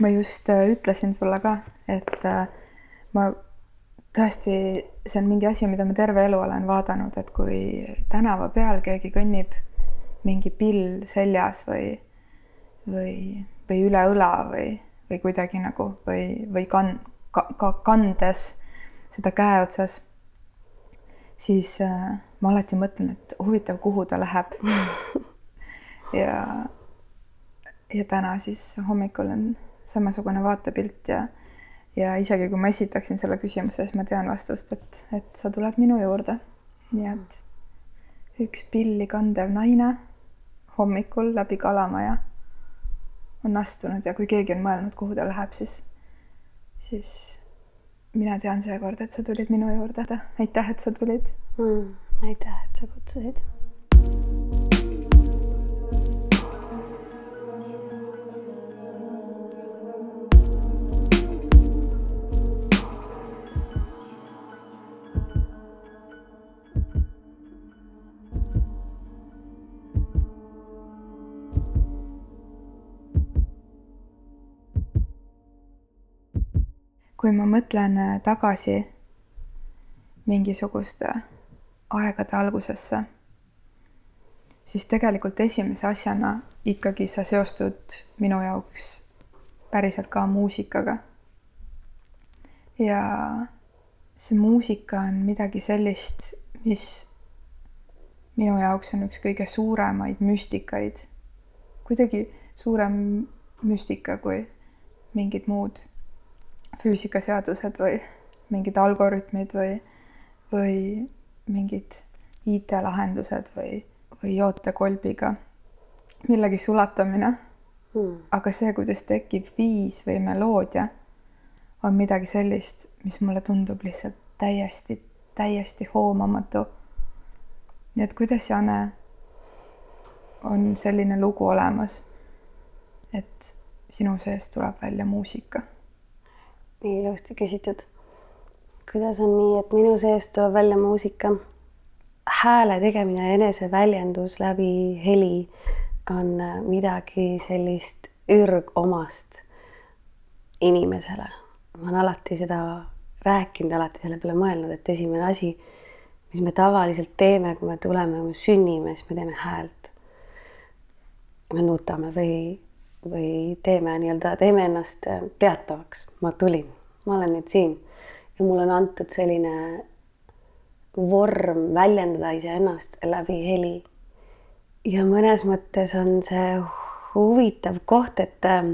ma just äh, ütlesin sulle ka, et äh, ma tõesti, see on mingi asi, mida ma terve elu olen vaadanud, et kui tänava peal keegi kõnnib mingi pill seljas või, või, või üle õla või, või kuidagi nagu või, või kan-, ka, ka kandes seda käe otsas, siis äh, ma alati mõtlen, et huvitav, kuhu ta läheb. ja, ja täna siis hommikul on samasugune vaatepilt ja, ja isegi kui ma esitaksin selle küsimuse, siis ma tean vastust, et, et sa tuled minu juurde. nii et üks pilli kandev naine hommikul läbi Kalamaja on astunud ja kui keegi on mõelnud, kuhu ta läheb, siis, siis mina tean seekord, et sa tulid minu juurde. aitäh, et sa tulid mm,. aitäh, et sa kutsusid kui ma mõtlen äh, tagasi mingisuguste aegade algusesse, siis tegelikult esimese asjana ikkagi sa seostud minu jaoks päriselt ka muusikaga. ja see muusika on midagi sellist, mis minu jaoks on üks kõige suuremaid müstikaid, kuidagi suurem müstika kui mingid muud füüsikaseadused või mingid algoritmid või, või mingid IT-lahendused või, või jootekolbiga. Millegi sulatamine. Hmm.. aga see, kuidas tekib viis või meloodia, on midagi sellist, mis mulle tundub lihtsalt täiesti, täiesti hoomamatu. nii et kuidas, Jane, on selline lugu olemas, et sinu seest tuleb välja muusika nii ilusti küsitud. kuidas on nii, et minu seest tuleb välja muusika? hääle tegemine eneseväljendus läbi heli on äh, midagi sellist ürgomast inimesele. ma olen alati seda rääkinud, alati selle peale mõelnud, et esimene asi, mis me tavaliselt teeme, kui me tuleme, kui me sünnime, siis me teeme häält. me nutame või või teeme nii-öelda, teeme ennast äh, teatavaks, ma tulin, ma olen nüüd siin. Ja mulle on antud selline vorm väljendada iseennast läbi heli. ja mõnes mõttes on see huvitav koht, et äh,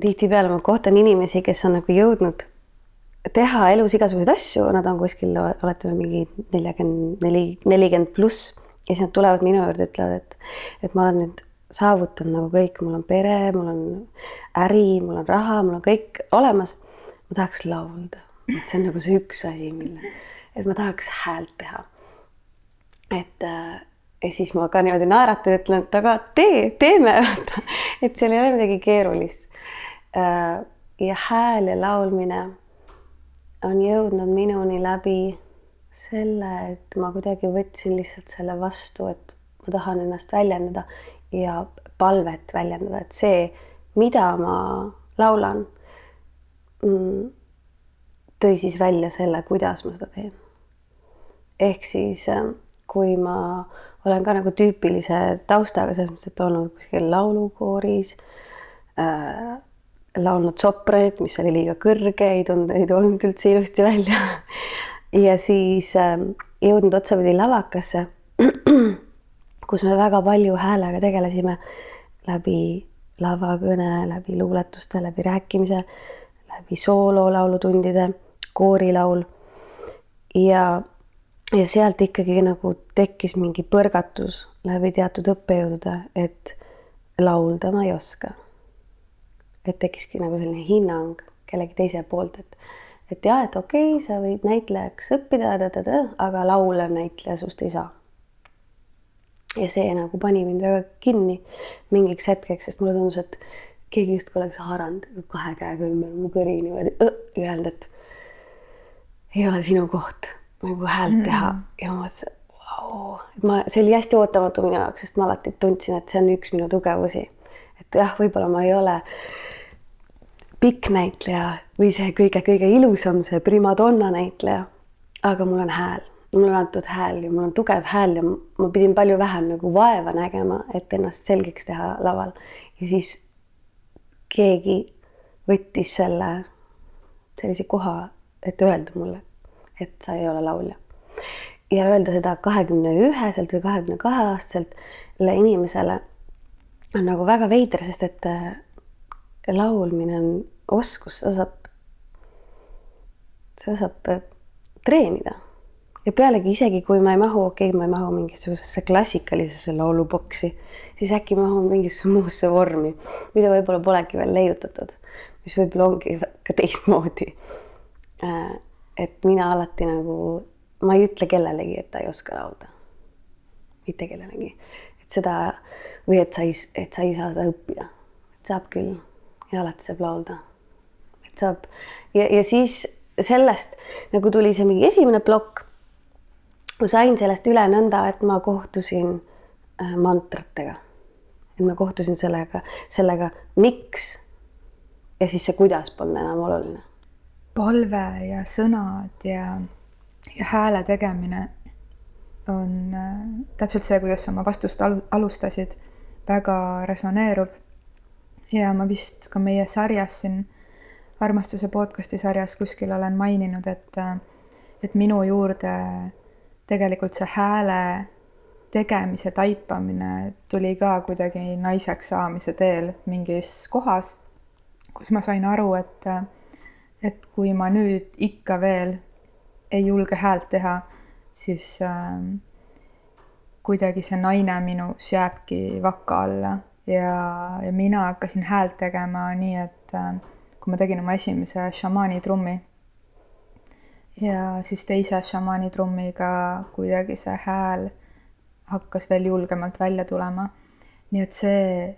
tihtipeale ma kohtan inimesi, kes on nagu jõudnud teha elus igasuguseid asju, nad on kuskil, oletame mingi neljakümmend neli, nelikümmend pluss. Ja siis nad tulevad minu juurde, ütlevad, et, et ma olen nüüd saavutanud nagu kõik, mul on pere, mul on äri, mul on raha, mul on kõik olemas. ma tahaks laulda, et see on nagu see üks asi, mille, et ma tahaks häält teha. et äh, ja siis ma ka niimoodi naeratan, ütlen, et aga tee, teeme, et seal ei ole midagi keerulist. Äh, ja hääl ja laulmine on jõudnud minuni läbi selle, et ma kuidagi võtsin lihtsalt selle vastu, et ma tahan ennast väljendada ja palvet väljendada, et see, mida ma laulan, mm, tõi siis välja selle, kuidas ma seda teen. ehk siis äh, kui ma olen ka nagu tüüpilise taustaga selles mõttes, et olnud kuskil laulukooris äh,, laulnud sopranit, mis oli liiga kõrge, ei tulnud, ei tulnud üldse ilusti välja ja siis äh, jõudnud otsapidi lavakasse kus me väga palju häälega tegelesime läbi lavakõne, läbi luuletuste, läbi rääkimise, läbi soololaulutundide, koorilaul. ja, ja sealt ikkagi nagu tekkis mingi põrgatus läbi teatud õppejõudude, et laulda ma ei oska. et tekkiski nagu selline hinnang kellegi teise poolt, et et jah, et okei okay,, sa võid näitlejaks õppida, aga laulja näitleja sust ei saa ja see nagu pani mind väga kinni mingiks hetkeks, sest mulle tundus, et keegi justkui oleks haaranud kahe käega ümber mu kõri niimoodi ja öelnud, et ei ole sinu koht nagu häält mm teha ja ma mõtlesin, vau, et ma, see oli hästi ootamatu minu jaoks, sest ma alati tundsin, et see on üks minu tugevusi. et jah, võib-olla ma ei ole pikk näitleja või see kõige-kõige ilusam, see primadonna näitleja. aga mul on hääl, mulle on antud hääl ja mul on tugev hääl ja ma pidin palju vähem nagu vaeva nägema, et ennast selgeks teha laval. ja siis keegi võttis selle sellise koha, et öelda mulle, et sa ei ole laulja. ja öelda seda kahekümne üheselt või kahekümne kahe aastaselt inimesele on nagu väga veider, sest et äh, laulmine on oskus, seda saab, seda saab äh, treenida. Ja pealegi isegi kui ma ei mahu, okei okay,, ma ei mahu mingisugusesse klassikalisesse lauluboksi, siis äkki mahun mingisse muusse vormi, mida võib-olla polegi veel leiutatud, mis võib-olla ongi ka teistmoodi. Äh, et mina alati nagu, ma ei ütle kellelegi, et ta ei oska laulda. mitte kellelegi, et seda või et sa ei, et sa ei saa seda õppida. saab küll ja alati saab laulda. et saab ja, ja siis sellest nagu tuli see mingi esimene plokk. Ma sain sellest üle nõnda, et ma kohtusin äh, mantratega. et ma kohtusin sellega, sellega, miks ja siis see kuidas polnud enam oluline. palve ja sõnad ja, ja hääle tegemine on äh, täpselt see, kuidas sa oma vastust alustasid väga resoneerub. ja ma vist ka meie sarjas siin, armastuse podcast'i sarjas kuskil olen maininud, et, et minu juurde tegelikult see hääle tegemise taipamine tuli ka kuidagi naiseks saamise teel mingis kohas, kus ma sain aru, et, et kui ma nüüd ikka veel ei julge häält teha, siis äh, kuidagi see naine minus jääbki vaka alla. Ja, ja mina hakkasin häält tegema nii, et äh, kui ma tegin oma esimese šamaani trummi ja siis teise šamaani trummiga kuidagi see hääl hakkas veel julgemalt välja tulema. nii et see,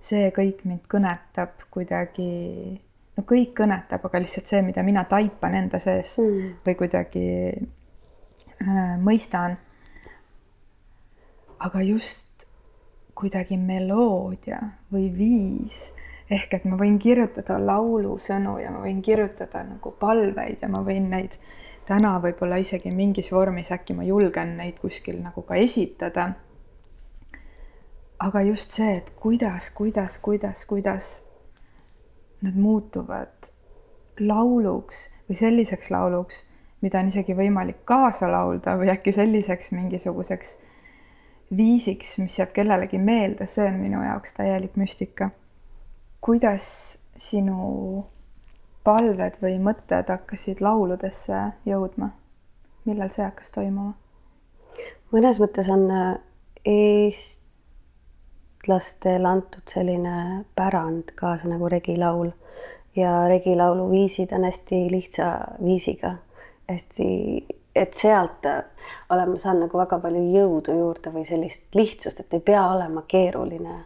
see kõik mind kõnetab kuidagi, no kõik kõnetab, aga lihtsalt see, mida mina taipan enda sees mm. või kuidagi äh, mõistan aga just kuidagi meloodia või viis ehk et ma võin kirjutada laulusõnu ja ma võin kirjutada nagu palveid ja ma võin neid täna võib-olla isegi mingis vormis, äkki ma julgen neid kuskil nagu ka esitada. aga just see, et kuidas, kuidas, kuidas, kuidas nad muutuvad lauluks või selliseks lauluks, mida on isegi võimalik kaasa laulda või äkki selliseks mingisuguseks viisiks, mis jääb kellelegi meelde, see on minu jaoks täielik müstika. Kuidas sinu palved või mõtted hakkasid lauludesse jõudma? millal see hakkas toimuma? mõnes mõttes on äh, eestlastele antud selline pärand kaasa nagu regilaul ja regilaulu viisid on hästi lihtsa viisiga, hästi et sealt äh, olen ma saanud nagu väga palju jõudu juurde või sellist lihtsust, et ei pea olema keeruline.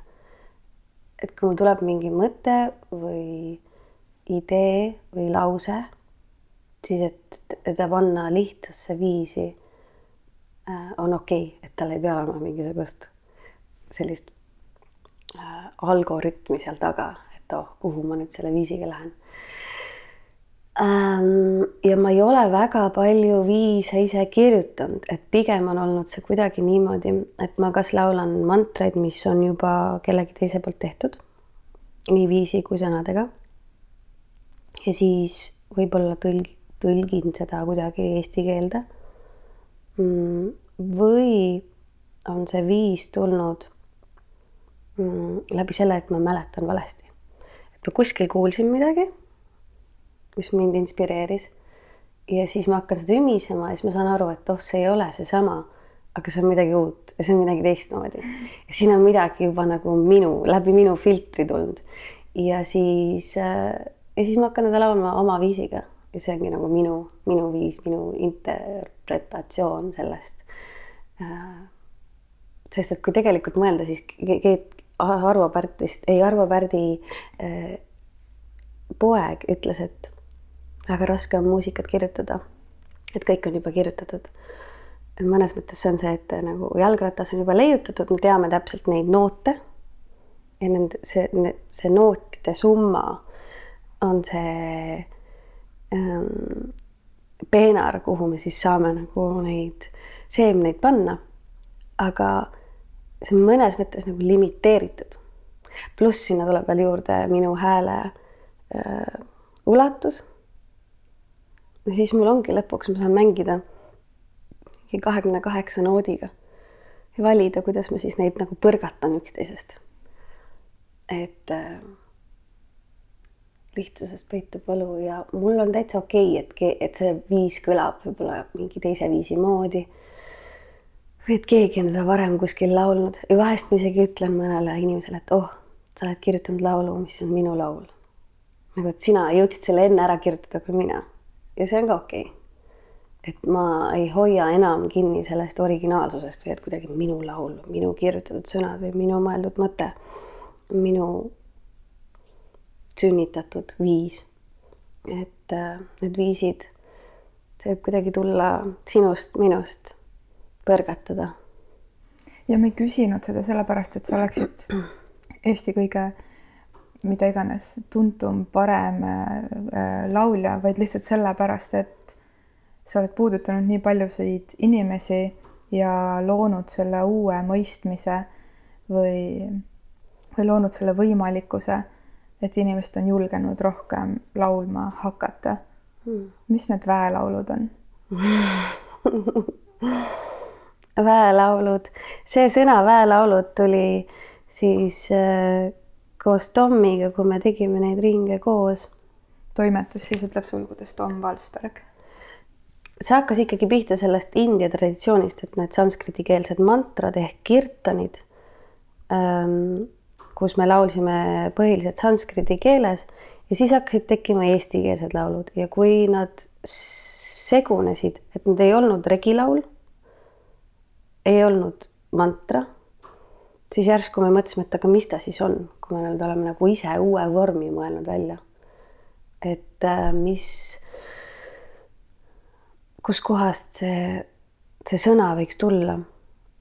Et kui mul tuleb mingi mõte või idee või lause, siis et teda panna lihtsasse viisi äh, on okei okay,, et tal ei pea olema mingisugust sellist äh, algoritmi seal taga, et oh, kuhu ma nüüd selle viisiga lähen ja ma ei ole väga palju viise ise kirjutanud, et pigem on olnud see kuidagi niimoodi, et ma kas laulan mantraid, mis on juba kellegi teise poolt tehtud, nii viisi kui sõnadega. ja siis võib-olla tõlgi, tõlgin seda kuidagi eesti keelde. Mm, või on see viis tulnud mm, läbi selle, et ma mäletan valesti. et ma kuskil kuulsin midagi mis mind inspireeris. ja siis ma hakkan seda ümisema ja siis ma saan aru, et oh, see ei ole seesama, aga see on midagi uut ja see on midagi teistmoodi. ja siin on midagi juba nagu minu, läbi minu filtri tulnud. ja siis, äh, ja siis ma hakkan teda laulma oma viisiga ja see ongi nagu minu, minu viis, minu interpretatsioon sellest. Äh, sest et kui tegelikult mõelda, siis Arvo Pärt vist, ei Arvo Pärdi äh, poeg ütles, et väga raske on muusikat kirjutada. et kõik on juba kirjutatud. et mõnes mõttes see on see, et nagu jalgratas on juba leiutatud, me teame täpselt neid noote. ja nende, see, see nootide summa on see ähm, peenar, kuhu me siis saame nagu neid seemneid panna. aga see on mõnes mõttes nagu limiteeritud. pluss sinna tuleb veel juurde minu hääle äh, ulatus. Ja siis mul ongi lõpuks, ma saan mängida kahekümne kaheksa noodiga ja valida, kuidas ma siis neid nagu põrgatan üksteisest. et äh, lihtsusest peitub võlu ja mul on täitsa okei okay,, et, et see viis kõlab võib-olla mingi teise viisi moodi. või et keegi on seda varem kuskil laulnud ja vahest ma isegi ütlen mõnele inimesele, et oh, sa oled kirjutanud laulu, mis on minu laul. nagu, et sina jõudsid selle enne ära kirjutada kui mina. Ja see on ka okei okay. et ma ei hoia enam kinni sellest originaalsusest või et kuidagi minu laul, minu kirjutatud sõnad või minu mõeldud mõte, minu sünnitatud viis. et äh, need viisid, see võib kuidagi tulla sinust, minust, põrgatada. ja me ei küsinud seda sellepärast, et sa oleksid Eesti kõige mida iganes tuntum, parem äh, laulja, vaid lihtsalt sellepärast, et sa oled puudutanud nii paljusid inimesi ja loonud selle uue mõistmise või, või loonud selle võimalikkuse et inimesed on julgenud rohkem laulma hakata. Hmm.. mis need väelaulud on? Väelaulud, see sõna väelaulud tuli siis äh, koos Tommiga, kui me tegime neid ringe koos. toimetus siis ütleb sulgudes Tom Valsberg. see hakkas ikkagi pihta sellest India traditsioonist, et need sanskriti-keelsed mantrad ehk kirtanid ähm, kus me laulsime põhiliselt sanskriti keeles ja siis hakkasid tekkima eestikeelsed laulud ja kui nad segunesid, et nad ei olnud regilaul, ei olnud mantra, siis järsku me mõtlesime, et aga mis ta siis on, kui me nüüd oleme nagu ise uue vormi mõelnud välja. et äh, mis, kuskohast see, see sõna võiks tulla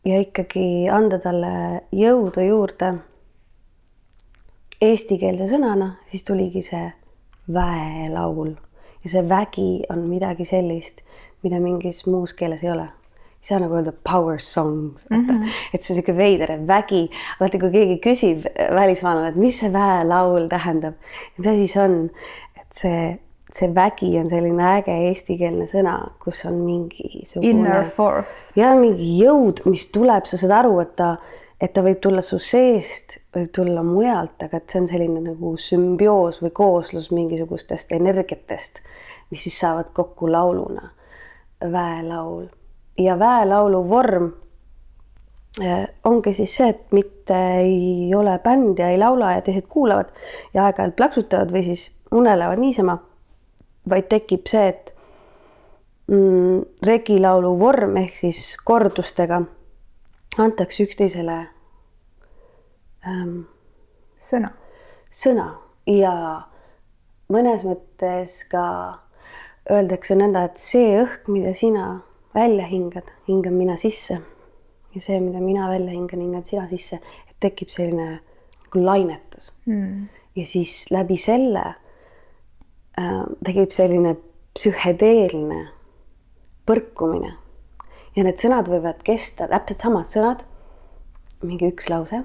ja ikkagi anda talle jõudu juurde eestikeelse sõnana, siis tuligi see väelaul ja see vägi on midagi sellist, mida mingis muus keeles ei ole. Ei saa nagu öelda power songs mm, -hmm. et see sihuke veider, et vägi, alati kui keegi küsib välismaalane, et mis see väelaul tähendab, mis asi see on, et see, see vägi on selline äge eestikeelne sõna, kus on mingisugune. Inner force. ja mingi jõud, mis tuleb, sa saad aru, et ta et ta võib tulla su seest, võib tulla mujalt, aga et see on selline nagu sümbioos või kooslus mingisugustest energiatest, mis siis saavad kokku lauluna. väelaul ja väelaulu vorm eh, ongi siis see, et mitte ei ole bänd ja ei laula ja teised kuulavad ja aeg-ajalt plaksutavad või siis unelevad niisama, vaid tekib see, et mm, regilaulu vorm ehk siis kordustega antakse üksteisele ähm, sõna. sõna ja mõnes mõttes ka öeldakse nõnda, et see õhk, mida sina välja hingad, hingan mina sisse. ja see, mida mina välja hingan, hingad sina sisse, et tekib selline nagu lainetus mm.. ja siis läbi selle äh, tekib selline psühhedeelne põrkumine ja need sõnad võivad kesta, täpselt samad sõnad, mingi üks lause.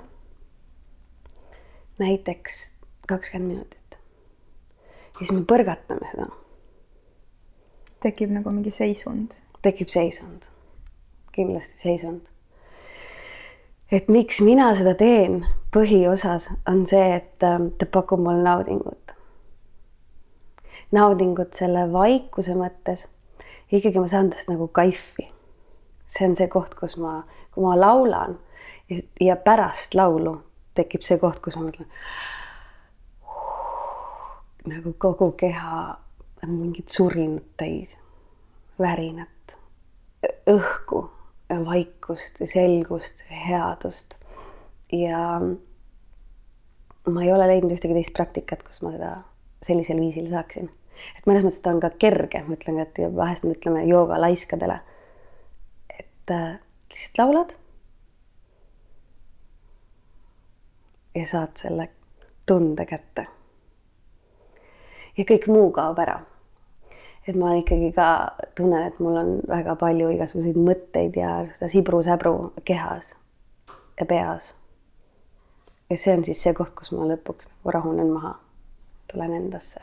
näiteks kakskümmend minutit. ja siis me põrgatame seda. tekib nagu mingi seisund. Tekib seisund, kindlasti seisund. et miks mina seda teen põhiosas on see, et ähm, ta pakub mulle naudingut. naudingut selle vaikuse mõttes. ikkagi ma saan tast nagu kaifi see on see koht, kus ma, kui ma laulan ja, ja pärast laulu tekib see koht, kus ma mõtlen nagu kogu keha on mingit surinat täis, värinat, õhku, vaikust, selgust, headust ja ma ei ole leidnud ühtegi teist praktikat, kus ma seda sellisel viisil saaksin. et mõnes mõttes ta on ka kerge, ma ütlen, et vahest me ütleme jooga laiskadele et äh, lihtsalt laulad. ja saad selle tunde kätte. ja kõik muu kaob ära. Et ma ikkagi ka tunnen, et mul on väga palju igasuguseid mõtteid ja seda sibru-säbru kehas ja peas. ja see on siis see koht, kus ma lõpuks nagu rahunen maha, tulen endasse.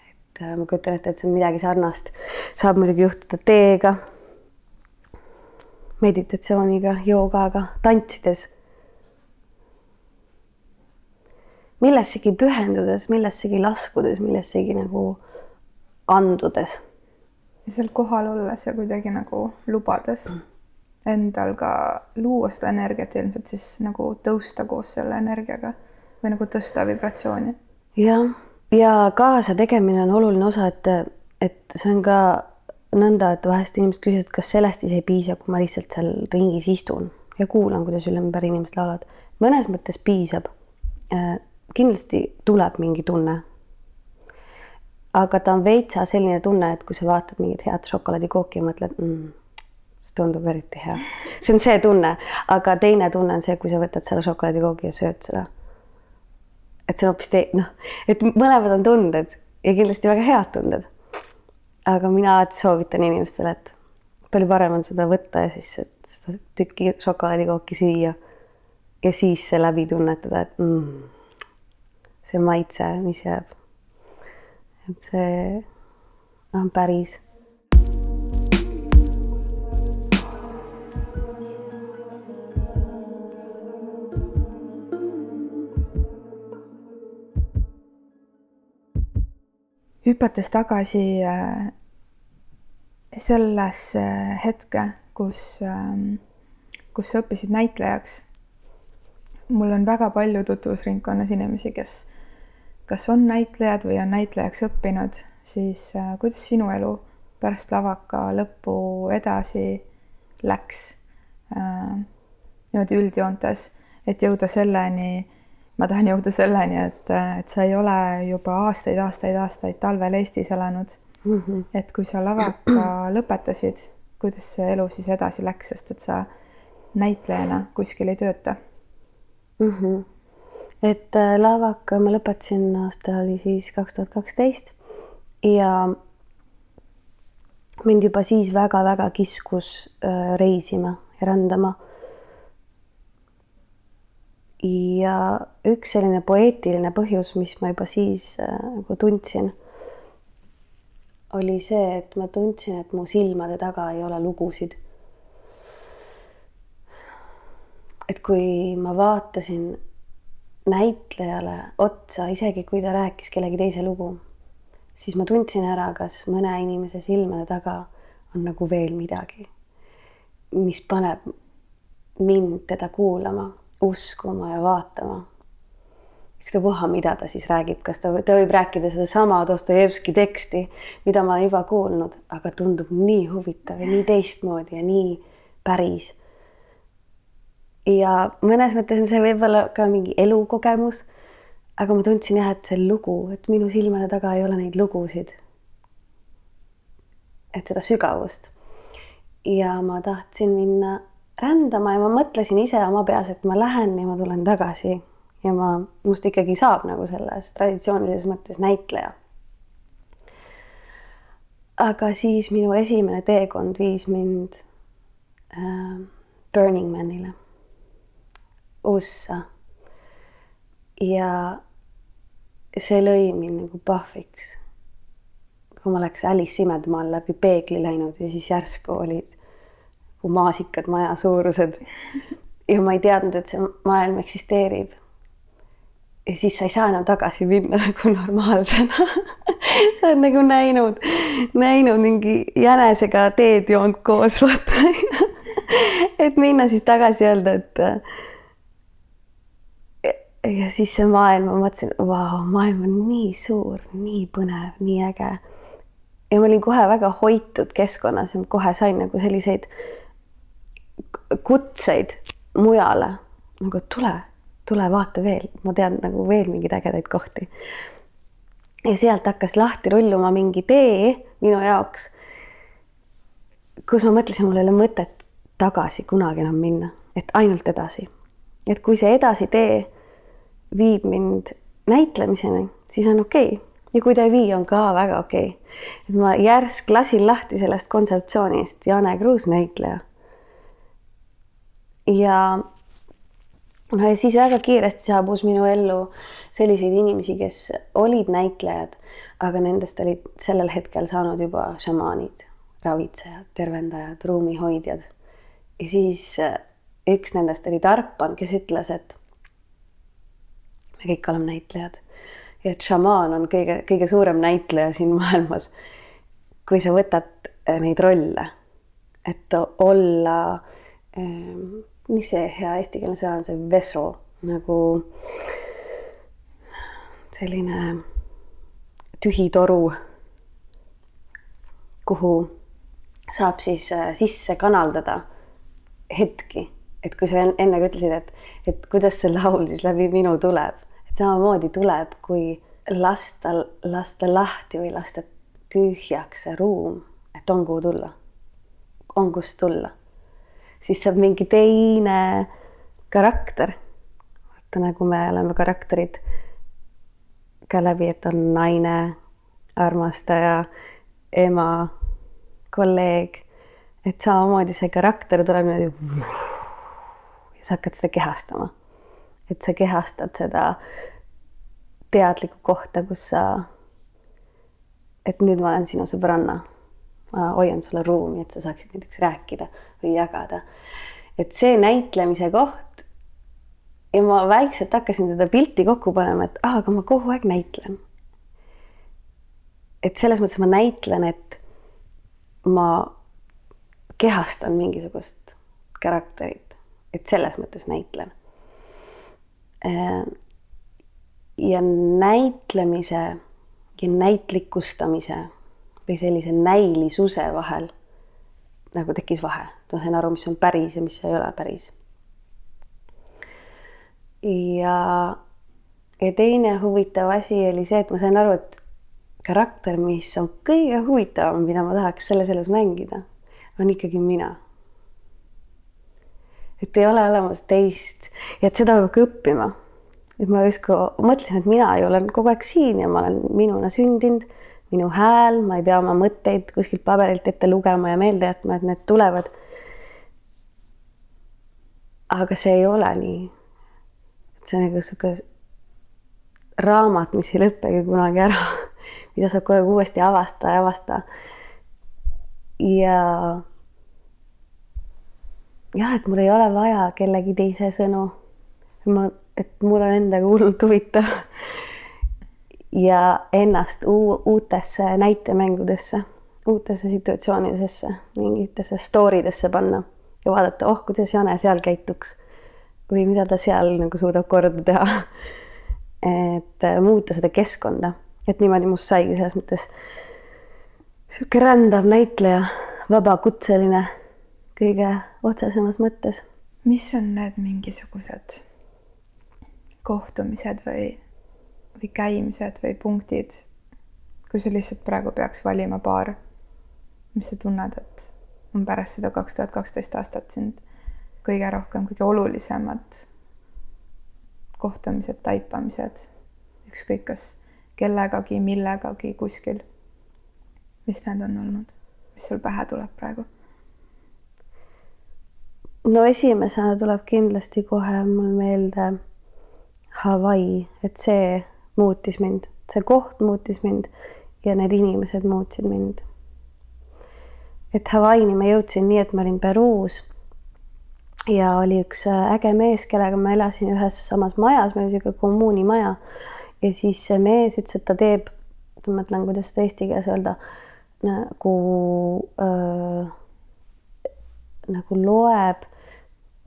et äh, ma kujutan ette, et see on midagi sarnast, saab muidugi juhtuda teega, meditatsiooniga, joogaga, tantsides millessegi pühendudes, millessegi laskudes, millessegi nagu andudes. ja seal kohal olles ja kuidagi nagu lubades endal ka luua seda energiat ilmselt siis nagu tõusta koos selle energiaga või nagu tõsta vibratsiooni. jah, ja kaasa tegemine on oluline osa, et, et see on ka nõnda, et vahest inimesed küsivad, kas sellest siis ei piisa, kui ma lihtsalt seal ringis istun ja kuulan, kuidas ümber inimesed laulavad. mõnes mõttes piisab äh, kindlasti tuleb mingi tunne. Aga ta on veitsa selline tunne, et kui sa vaatad mingit head šokolaadikooki ja mõtled mm,, see tundub eriti hea. see on see tunne, aga teine tunne on see, kui sa võtad selle šokolaadikoogi ja sööd seda. et see on hoopis tei-, noh, et mõlemad on tunded ja kindlasti väga head tunded. aga mina alati soovitan inimestele, et palju parem on seda võtta ja siis seda tükki šokolaadikooki süüa ja siis see läbi tunnetada, et mm, see maitse, mis jääb. Et see on päris. hüpates tagasi äh, sellesse hetke, kus, ähm, kus sa õppisid näitlejaks. mul on väga palju tutvusringkonnas inimesi, kes kas on näitlejad või on näitlejaks õppinud, siis äh, kuidas sinu elu pärast lavaka lõppu edasi läks äh, niimoodi üldjoontes, et jõuda selleni, ma tahan jõuda selleni, et, et sa ei ole juba aastaid, aastaid, aastaid talvel Eestis elanud mm. -hmm. et kui sa lavaka lõpetasid, kuidas see elu siis edasi läks, sest et sa näitlejana kuskil ei tööta mm? -hmm et äh, lavaka ma lõpetasin, aasta oli siis kaks tuhat kaksteist ja mind juba siis väga-väga kiskus äh, reisima ja rändama. ja üks selline poeetiline põhjus, mis ma juba siis äh, nagu tundsin, oli see, et ma tundsin, et mu silmade taga ei ole lugusid. et kui ma vaatasin näitlejale otsa, isegi kui ta rääkis kellegi teise lugu, siis ma tundsin ära, kas mõne inimese silmade taga on nagu veel midagi, mis paneb mind teda kuulama, uskuma ja vaatama. ükstapuha, mida ta siis räägib, kas ta, ta võib rääkida sedasama Dostojevski teksti, mida ma olen juba kuulnud, aga tundub nii huvitav ja nii teistmoodi ja nii päris ja mõnes mõttes on see võib-olla ka mingi elukogemus. aga ma tundsin jah, et see lugu, et minu silmade taga ei ole neid lugusid. et seda sügavust. ja ma tahtsin minna rändama ja ma mõtlesin ise oma peas, et ma lähen ja ma tulen tagasi ja ma, must ikkagi saab nagu selles traditsioonilises mõttes näitleja. aga siis minu esimene teekond viis mind äh, Burning Manile USA. ja see lõi mind nagu pahviks. kui ma oleks Alice imedemaal läbi peegli läinud ja siis järsku olid nagu maasikad maja suurused. ja ma ei teadnud, et see maailm eksisteerib. ja siis sa ei saa enam tagasi minna nagu normaalsena sa oled nagu näinud, näinud mingi jänesega teed joonud koos, vaata et minna siis tagasi öelda, et ja siis see maailm, ma mõtlesin, vau, maailm on nii suur, nii põnev, nii äge. ja ma olin kohe väga hoitud keskkonnas ja kohe sain nagu selliseid kutseid mujale nagu tule, tule vaata veel, ma tean nagu veel mingeid ägedaid kohti. ja sealt hakkas lahti rulluma mingi tee minu jaoks, kus ma mõtlesin, mul ei ole mõtet tagasi kunagi enam minna, et ainult edasi. et kui see edasi tee viib mind näitlemiseni, siis on okei okay ja kui ta ei vii, on ka väga okei okay. et ma järsk lasin lahti sellest kontseptsioonist, Jane Kruus, näitleja. ja no ja siis väga kiiresti saabus minu ellu selliseid inimesi, kes olid näitlejad, aga nendest olid sellel hetkel saanud juba šamaanid, ravitsejad, tervendajad, ruumihoidjad. ja siis äh, üks nendest oli Tarpan, kes ütles, et me kõik oleme näitlejad ja et šamaan on kõige, kõige suurem näitleja siin maailmas. kui sa võtad äh, neid rolle, et olla ähm, mis see hea eestikeelne sõna on, see vessel nagu selline tühi toru, kuhu saab siis äh, sisse kanaldada hetki, et kui sa enne ka ütlesid, et, et kuidas see laul siis läbi minu tuleb, samamoodi tuleb, kui lasta, lasta lahti või lasta tühjaks see ruum, et on kuhu tulla, on kust tulla siis saab mingi teine karakter. vaata, nagu me oleme karakterid ka läbi, et on naine, armastaja, ema, kolleeg. et samamoodi see karakter tuleb niimoodi. ja sa hakkad seda kehastama. Et sa kehastad seda teadlikku kohta, kus sa, et nüüd ma olen sinu sõbranna ma hoian sulle ruumi, et sa saaksid näiteks rääkida või jagada. et see näitlemise koht ja ma vaikselt hakkasin seda pilti kokku panema, et aa, aga ma kogu aeg näitlen. et selles mõttes ma näitlen, et ma kehastan mingisugust karakterit, et selles mõttes näitlen. Ja näitlemise ja näitlikustamise või sellise näilisuse vahel nagu tekkis vahe. ma sain aru, mis on päris ja mis ei ole päris. ja, ja teine huvitav asi oli see, et ma sain aru, et karakter, mis on kõige huvitavam, mida ma tahaks selles elus mängida, on ikkagi mina. Et ei ole olemas teist ja et seda peab ka õppima. et ma justkui mõtlesin, et mina ju olen kogu aeg siin ja ma olen minuna sündinud minu hääl, ma ei pea oma mõtteid kuskilt paberilt ette lugema ja meelde jätma, et need tulevad. aga see ei ole nii. see on nagu sihuke raamat, mis ei lõpegi kunagi ära, mida saab kogu aeg uuesti avastada ja avastada. ja jah, et mul ei ole vaja kellegi teise sõnu. ma, et mul on endaga hullult huvitav ja ennast uutesse näitemängudesse, uutesse situatsioonidesse, mingitesse story desse panna ja vaadata, oh, kuidas Jane seal käituks või mida ta seal nagu suudab korda teha. et äh, muuta seda keskkonda, et niimoodi must saigi selles mõttes sihuke rändav näitleja, vabakutseline kõige otsesemas mõttes. mis on need mingisugused kohtumised või või käimised või punktid, kui sa lihtsalt praegu peaks valima paar, mis sa tunned, et on pärast seda kaks tuhat kaksteist aastat sind kõige rohkem, kõige olulisemad kohtumised, taipamised, ükskõik kas kellegagi, millegagi kuskil. mis need on olnud, mis sul pähe tuleb praegu? No esimesena tuleb kindlasti kohe mul meelde Hawaii, et see muutis mind, see koht muutis mind ja need inimesed muutsid mind. et Hawaii'ni ma jõudsin nii, et ma olin Peruus ja oli üks äh, äge mees, kellega ma elasin ühes samas majas, meil oli niisugune kommuunimaja ja siis see mees ütles, et ta teeb, ma mõtlen, kuidas seda eesti keeles öelda, nagu äh, nagu loeb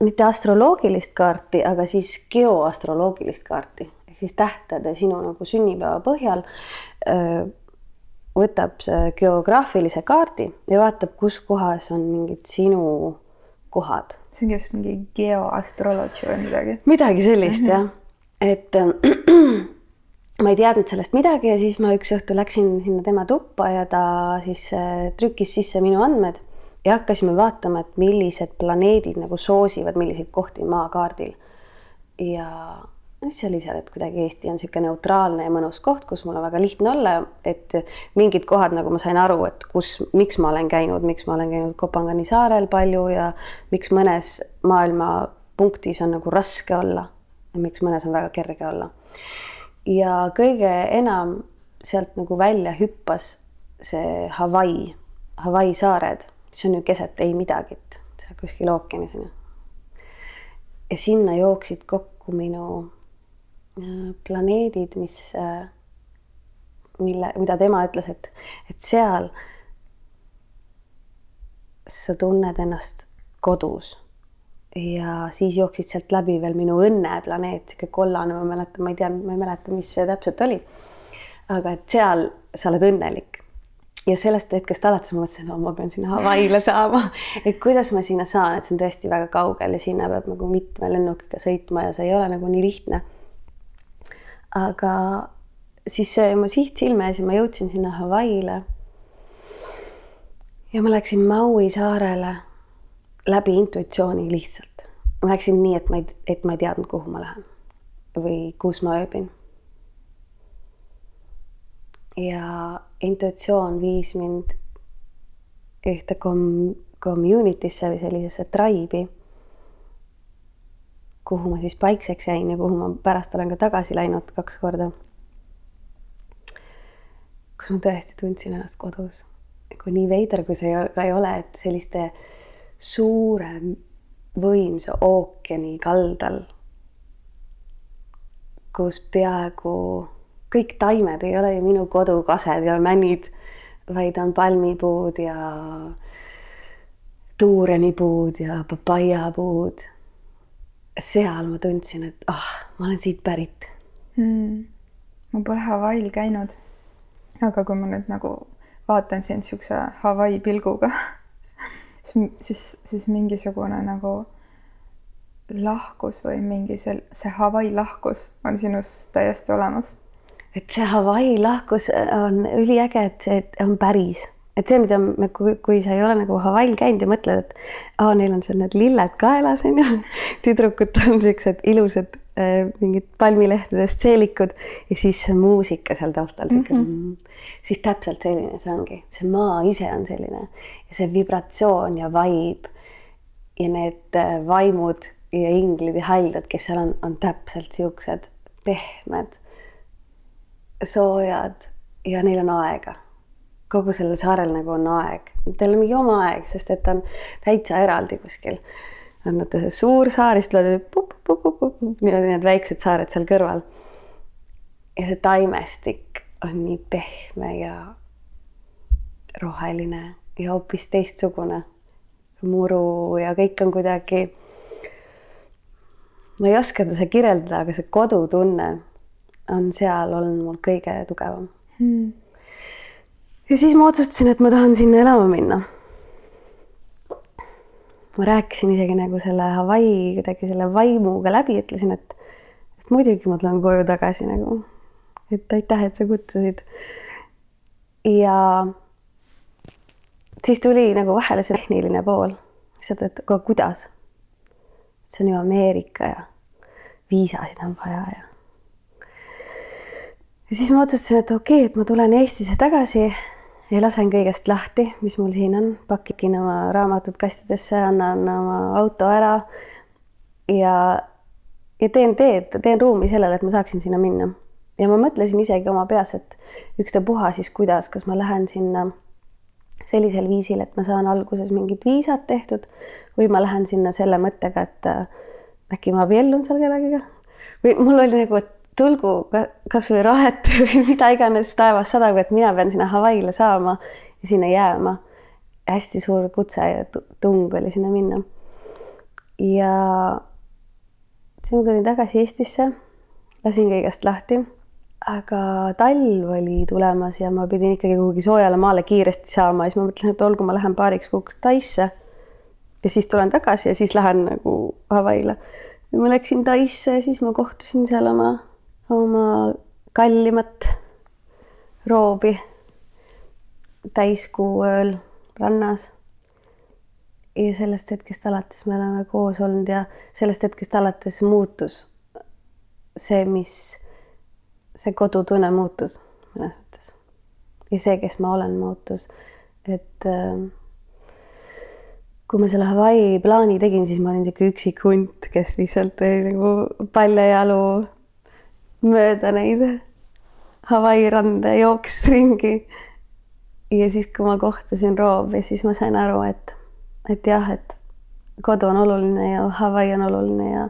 mitte astroloogilist kaarti, aga siis geoastroloogilist kaarti siis tähtede sinu nagu sünnipäeva põhjal võtab geograafilise kaardi ja vaatab, kus kohas on mingid sinu kohad. see on vist mingi geoastrology või midagi? midagi sellist -hmm. jah, et ma ei teadnud sellest midagi ja siis ma üks õhtu läksin sinna tema tuppa ja ta siis trükkis sisse minu andmed ja hakkasime vaatama, et millised planeedid nagu soosivad milliseid kohti maakaardil. ja noh, see oli seal, et kuidagi Eesti on niisugune neutraalne ja mõnus koht, kus mul on väga lihtne olla, et mingid kohad, nagu ma sain aru, et kus, miks ma olen käinud, miks ma olen käinud Kopangani saarel palju ja miks mõnes maailma punktis on nagu raske olla ja miks mõnes on väga kerge olla. ja kõige enam sealt nagu välja hüppas see Hawaii, Hawaii saared, mis on ju keset ei midagit, seal kuskil ookeanis on ju. ja sinna jooksid kokku minu Äh, planeedid, mis, äh, mille, mida tema ütles, et, et seal sa tunned ennast kodus. ja siis jooksid sealt läbi veel minu õnneplaneet, sihuke kollane, ma mäletan, ma ei tea, ma ei mäleta, mis see täpselt oli. aga et seal sa oled õnnelik. Ja sellest hetkest alates ma mõtlesin, no ma pean sinna Hawaii'le saama, et kuidas ma sinna saan, et see on tõesti väga kaugel ja sinna peab nagu mitme lennukiga sõitma ja see ei ole nagu nii lihtne aga siis mu siht silme ees ja ma jõudsin sinna Hawaii'le. ja ma läksin Maui saarele läbi intuitsiooni lihtsalt. ma läksin nii, et ma ei, et ma ei teadnud, kuhu ma lähen või kus ma ööbin. Ja intuitsioon viis mind ühte kom-, community'sse või sellisesse tribe'i kuhu ma siis paikseks jäin ja kuhu ma pärast olen ka tagasi läinud kaks korda. kus ma tõesti tundsin ennast kodus. kui nii veider, kui see ka ei ole, et selliste suure võimsa ookeani kaldal, kus peaaegu kõik taimed ei ole ju minu kodukased ja männid, vaid on palmipuud ja tuurenipuud ja papaiapuud seal ma tundsin, et ah, ma olen siit pärit hmm.. ma pole Hawaii'l käinud. aga kui ma nüüd nagu vaatan sind niisuguse Hawaii pilguga siis, siis, siis mingisugune nagu lahkus või mingi sel-, see Hawaii lahkus on sinus täiesti olemas. Et see Hawaii lahkus on üliäge, et see on päris. Et see, mida me, kui, kui sa ei ole nagu Hawaii'l käinud ja mõtled, et aa, neil on seal need lilled kaelas onju, tüdrukutel on siuksed ilusad äh, mingid palmilehtedest seelikud ja siis see muusika seal taustal siuke mm, -hmm. siis täpselt selline see ongi, see maa ise on selline. Ja see vibratsioon ja vibe ja need äh, vaimud ja inglid ja haldjad, kes seal on, on täpselt siuksed pehmed, soojad ja neil on aega kogu sellel saarel nagu on aeg, teil on mingi oma aeg, sest et on täitsa eraldi kuskil. on see suur saar, siis tulevad niimoodi need väiksed saared seal kõrval. ja see taimestik on nii pehme ja roheline ja hoopis teistsugune. muru ja kõik on kuidagi. ma ei oska teda kirjeldada, aga see kodutunne on seal olnud mul kõige tugevam hmm ja siis ma otsustasin, et ma tahan sinna elama minna. ma rääkisin isegi nagu selle Hawaii kuidagi selle vaimuga läbi, ütlesin, et, et muidugi ma tulen koju tagasi nagu, et aitäh, et sa kutsusid. ja siis tuli nagu vahele see tehniline pool, lihtsalt, et aga kuidas? see on ju Ameerika ja viisasid on vaja ja. Ja siis ma otsustasin, et okei okay,, et ma tulen Eestisse tagasi ja lasen kõigest lahti, mis mul siin on, pakikin oma raamatud kastidesse, annan oma auto ära ja, ja teen teed, teen ruumi sellele, et ma saaksin sinna minna. ja ma mõtlesin isegi oma peas, et ükstapuha siis kuidas, kas ma lähen sinna sellisel viisil, et ma saan alguses mingid viisad tehtud või ma lähen sinna selle mõttega, et äh, äkki ma abiellun seal kellegagi. või mul oli nagu, et tulgu kasvõi rahet või mida iganes taevas sadab, et mina pean sinna Hawaii'le saama ja sinna jääma. hästi suur kutse ja tung oli sinna minna. ja siis ma tulin tagasi Eestisse, lasin kõigest lahti, aga talv oli tulemas ja ma pidin ikkagi kuhugi soojale maale kiiresti saama siis ma mõtlesin, et olgu, ma lähen paariks kuuks Taisse. ja siis tulen tagasi ja siis lähen nagu Hawaii'le. ja ma läksin Taisse ja siis ma kohtusin seal oma oma kallimat roobi täiskuu ööl rannas. ja sellest hetkest alates me oleme koos olnud ja sellest hetkest alates muutus see, mis see kodutunne muutus mõnes mõttes ja see, kes ma olen, muutus, et äh, kui ma selle Hawaii plaani tegin, siis ma olin niisugune üksik hunt, kes lihtsalt oli nagu paljajalu mööda neid Hawaii rande jooksis ringi. ja siis, kui ma kohtasin Roovi, siis ma sain aru, et, et jah, et kodu on oluline ja Hawaii on oluline ja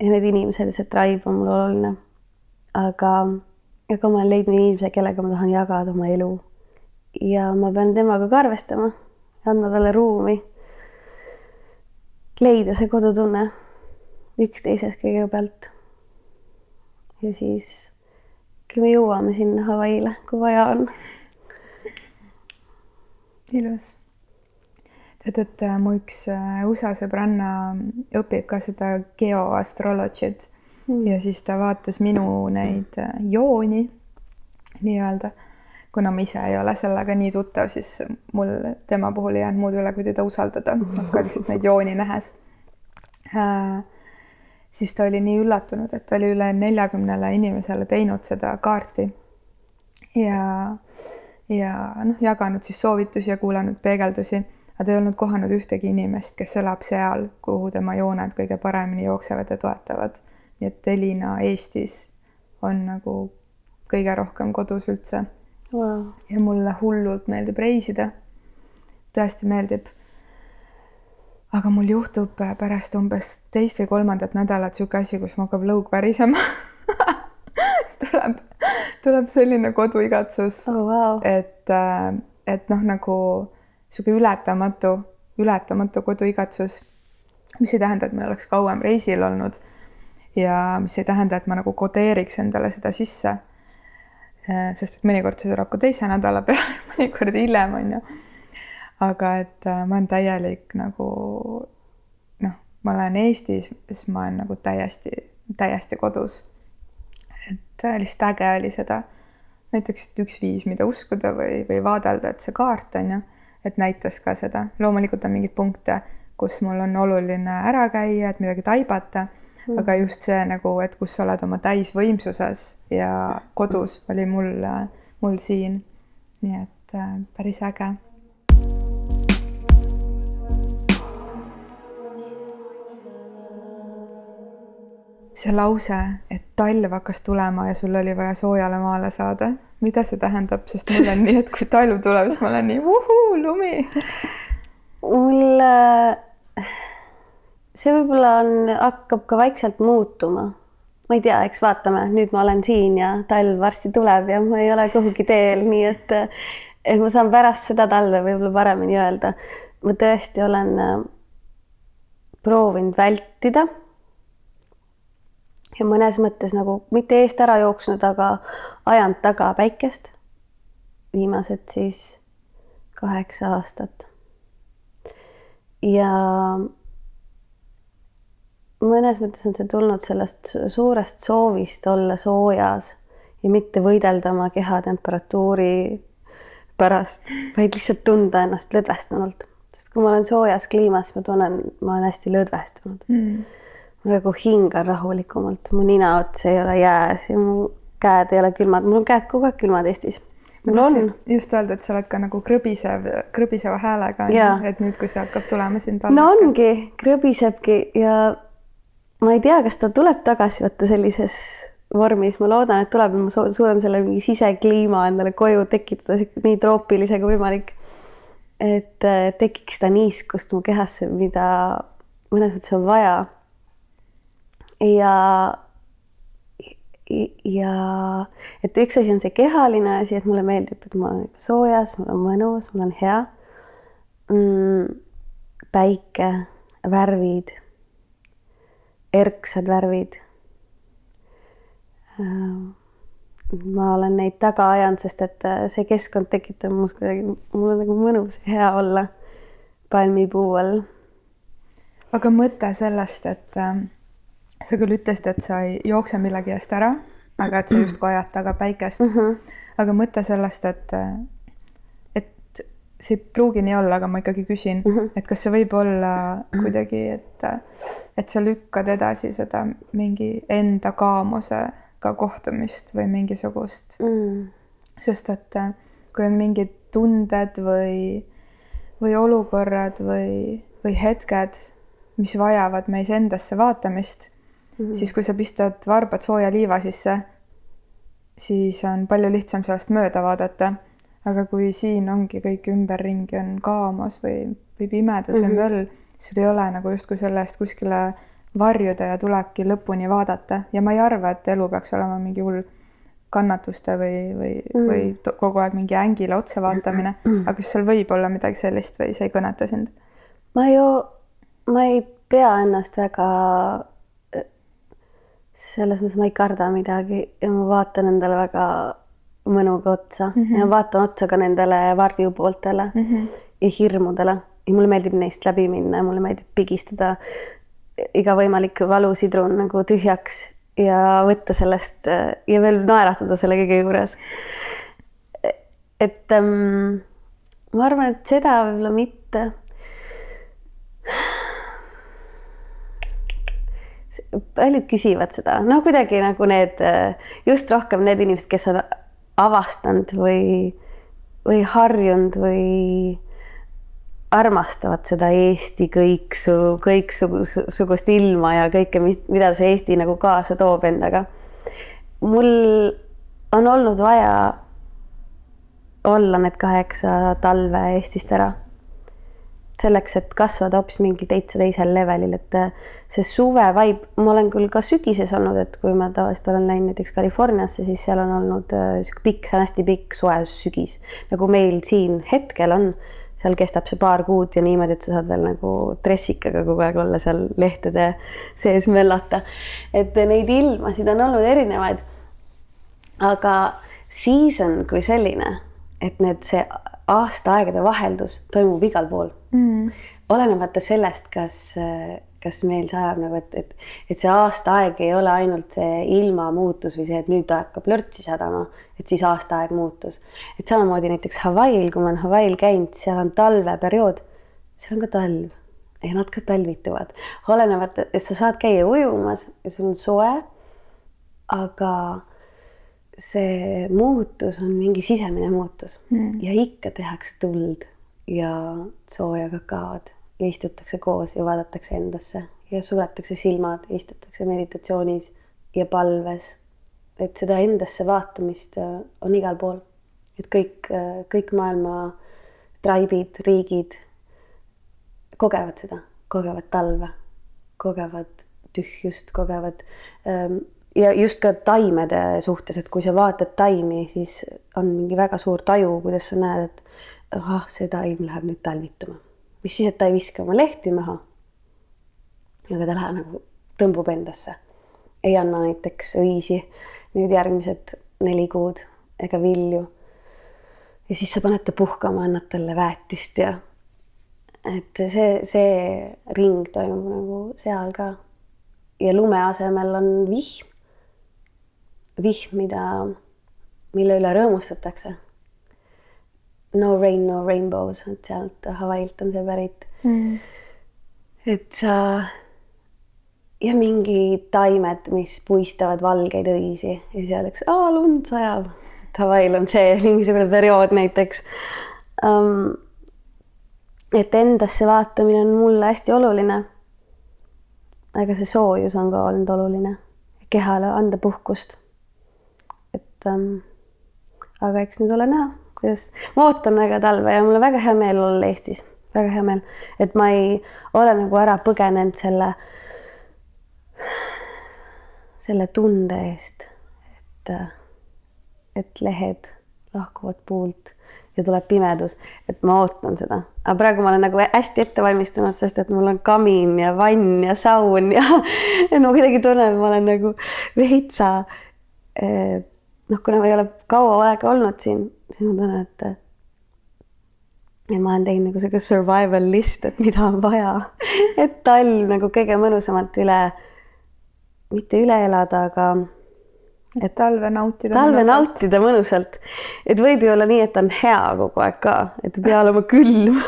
ja need inimesed see tribe on mulle oluline. aga, aga ma olen leidnud inimese, kellega ma tahan jagada oma elu. ja ma pean temaga ka arvestama, andma talle ruumi. leida see kodutunne üksteises kõigepealt. Ja siis küll me jõuame sinna Hawaii'le, kui vaja on. ilus tead, et äh, mu üks äh, USA sõbranna õpib ka seda geoastrologit mm. ja siis ta vaatas minu neid äh, jooni nii-öelda. kuna ma ise ei ole sellega nii tuttav, siis mul tema puhul ei jäänud muud üle, kui teda usaldada, ka lihtsalt neid jooni nähes äh,. Siis ta oli nii üllatunud, et ta oli üle neljakümnele inimesele teinud seda kaarti ja, ja noh, jaganud siis soovitusi ja kuulanud peegeldusi aga ta ei olnud kohanud ühtegi inimest, kes elab seal, kuhu tema jooned kõige paremini jooksevad ja toetavad. nii et Elina Eestis on nagu kõige rohkem kodus üldse wow.. ja mulle hullult meeldib reisida. tõesti meeldib. Aga mul juhtub pärast umbes teist või kolmandat nädalat niisugune asi, kus mul hakkab lõug värisema tuleb, tuleb selline koduigatsus oh,, wow. et, et noh, nagu niisugune ületamatu, ületamatu koduigatsus, mis ei tähenda, et ma oleks kauem reisil olnud ja mis ei tähenda, et ma nagu kodeeriks endale seda sisse. Äh, sest et mõnikord see tuleb ka teise nädala peale, mõnikord hiljem, on ju. Aga et äh, ma olen täielik nagu noh, ma olen Eestis, siis ma olen nagu täiesti, täiesti kodus. et äh, lihtsalt äge oli seda näiteks üks viis, mida uskuda või, või vaadelda, et see kaart on ju et näitas ka seda. loomulikult on mingeid punkte, kus mul on oluline ära käia, et midagi taibata mm., aga just see nagu, et kus sa oled oma täisvõimsuses ja kodus oli mul, mul siin. nii et äh, päris äge see lause, et talv hakkas tulema ja sul oli vaja soojale maale saada, mida see tähendab, sest mul on nii, et kui talv tuleb, siis ma olen nii uhuu, lumi. mul see võib-olla on, hakkab ka vaikselt muutuma. ma ei tea, eks vaatame, nüüd ma olen siin ja talv varsti tuleb ja ma ei ole kuhugi teel, nii et, et ma saan pärast seda talve võib-olla paremini öelda. ma tõesti olen proovinud vältida ja mõnes mõttes nagu mitte eest ära jooksnud, aga ajanud taga päikest. viimased siis kaheksa aastat. ja mõnes mõttes on see tulnud sellest suurest soovist olla soojas ja mitte võidelda oma kehatemperatuuri pärast, vaid lihtsalt tunda ennast lõdvestunult. sest kui ma olen soojas kliimas, ma tunnen, ma olen hästi lõdvestunud mm nagu hingan rahulikumalt, mu ninaots ei ole jääs ja mu käed ei ole külmad, mul on käed kogu aeg külmad Eestis. mul on. just öelda, et sa oled ka nagu krõbisev, krõbiseva häälega, et nüüd, kui see hakkab tulema siin no ongi, krõbisebki ja ma ei tea, kas ta tuleb tagasi võtta sellises vormis, ma loodan, et tuleb ja ma suudan selle mingi sisekliima endale koju tekitada nii troopilise kui võimalik. et äh, tekiks seda niiskust mu kehasse, mida mõnes mõttes on vaja ja ja et üks asi on see kehaline asi, et mulle meeldib, et ma olen soojas, mul on mõnus, mul on hea mm,. päike, värvid, erksad värvid. Ähm, ma olen neid taga ajanud, sest et äh, see keskkond tekitab minus kuidagi, mul on nagu mõnus ja hea olla palmipuu all. aga mõte sellest, et ähm, sa küll ütlesid, et sa ei jookse millegi eest ära, aga et sa justkui ajad taga päikest mm. -hmm. aga mõte sellest, et, et see ei pruugi nii olla, aga ma ikkagi küsin mm, -hmm. et kas see võib olla kuidagi, et, et sa lükkad edasi seda mingi enda kaamusega kohtumist või mingisugust mm.. sest et kui on mingid tunded või, või olukorrad või, või hetked, mis vajavad meis endasse vaatamist -hmm. siis kui sa pistad varbad sooja liiva sisse, siis on palju lihtsam sellest mööda vaadata aga kui siin ongi kõik ümberringi on kaamas või, või pimedus mm -hmm. või mhm. möll, sul ei ole nagu justkui selle eest kuskile varjuda ja tulebki lõpuni vaadata ja ma ei arva, et elu peaks olema mingi hull kannatuste või, või mm., või kogu aeg mingi ängile otsa vaatamine, aga kas seal võib olla midagi sellist või see ei kõneta sind? ma ju, ma ei pea ennast väga selles mõttes ma ei karda midagi ja ma vaatan endale väga mõnuga otsa mm -hmm. ja vaatan otsa ka nendele varjupooltele mm -hmm. ja hirmudele ja mulle meeldib neist läbi minna ja mulle meeldib pigistada iga võimalik valusidrun nagu tühjaks ja võtta sellest ja veel naeratada selle kõige juures. et ähm, ma arvan, et seda võib-olla mitte. Paljud küsivad seda, noh, kuidagi nagu need just rohkem need inimesed, kes on avastanud või, või harjunud või armastavad seda Eesti kõiksu, kõiksugust ilma ja kõike, mida see Eesti nagu kaasa toob endaga. mul on olnud vaja olla need kaheksa talve Eestist ära selleks, et kasvada hoopis mingil täitsa teisel levelil, et äh, see suve vibe, ma olen küll ka sügises olnud, et kui ma tavaliselt olen läinud näiteks Californiasse, siis seal on olnud äh, sihuke pikk, see on hästi pikk soe sügis, nagu meil siin hetkel on. seal kestab see paar kuud ja niimoodi, et sa saad veel nagu dressikaga kogu aeg olla seal lehtede sees möllata. et neid ilmasid on olnud erinevaid. aga season kui selline, et need, see aastaaegade vaheldus toimub igal pool mm.. olenemata sellest, kas, kas meil sajab nagu, et, et, et see aastaaeg ei ole ainult see ilmamuutus või see, et nüüd hakkab lörtsi sadama, et siis aastaaeg muutus. et samamoodi näiteks Hawaii'l, kui ma olen Hawaii'l käinud, seal on talveperiood, seal on ka talv ja nad ka talvituvad, olenevalt, et sa saad käia ujumas ja sul on soe. aga see muutus on mingi sisemine muutus mm. ja ikka tehakse tuld ja sooja kakaod ja istutakse koos ja vaadatakse endasse ja suletakse silmad, istutakse meditatsioonis ja palves. et seda endasse vaatamist äh, on igal pool. et kõik, äh, kõik maailma traibid, riigid kogevad seda, kogevad talve, kogevad tühjust, kogevad ähm, ja just ka taimede suhtes, et kui sa vaatad taimi, siis on mingi väga suur taju, kuidas sa näed, et ahah, see taim läheb nüüd talvituma. mis siis, et ta ei viska oma lehti maha. aga ta läheb nagu, tõmbub endasse. ei anna näiteks õisi nüüd järgmised neli kuud ega vilju. ja siis sa paned ta puhkama, annad talle väetist ja et see, see ring toimub nagu seal ka. ja lume asemel on vihm. vihm, mida, mille üle rõõmustatakse No rain, no rainbows, et sealt Hawaiilt on see pärit mm.. et sa ja mingi taimed, mis puistavad valgeid õisi ja siis öeldakse, aa lund sajab. Hawaii'l on see mingisugune periood näiteks um,. et endasse vaatamine on mulle hästi oluline. aga see soojus on ka olnud oluline, kehale anda puhkust. et um, aga eks nüüd ole näha kuidas, ma ootan väga talve ja mul on väga hea meel olla Eestis, väga hea meel, et ma ei ole nagu ära põgenenud selle, selle tunde eest, et, et lehed lahkuvad puult ja tuleb pimedus, et ma ootan seda, aga praegu ma olen nagu hästi ette valmistunud, sest et mul on kamin ja vann ja saun ja et ma kuidagi tunnen, et ma olen nagu veitsa eh, noh, kuna ma ei ole kaua aega olnud siin, siis ma tunnen, et ja ma olen teinud nagu sihuke survival list, et mida on vaja, et talv nagu kõige mõnusamalt üle, mitte üle elada, aga et talve nautida. talve mõnusalt. nautida mõnusalt, et võib ju olla nii, et on hea kogu aeg ka, et ei pea olema külm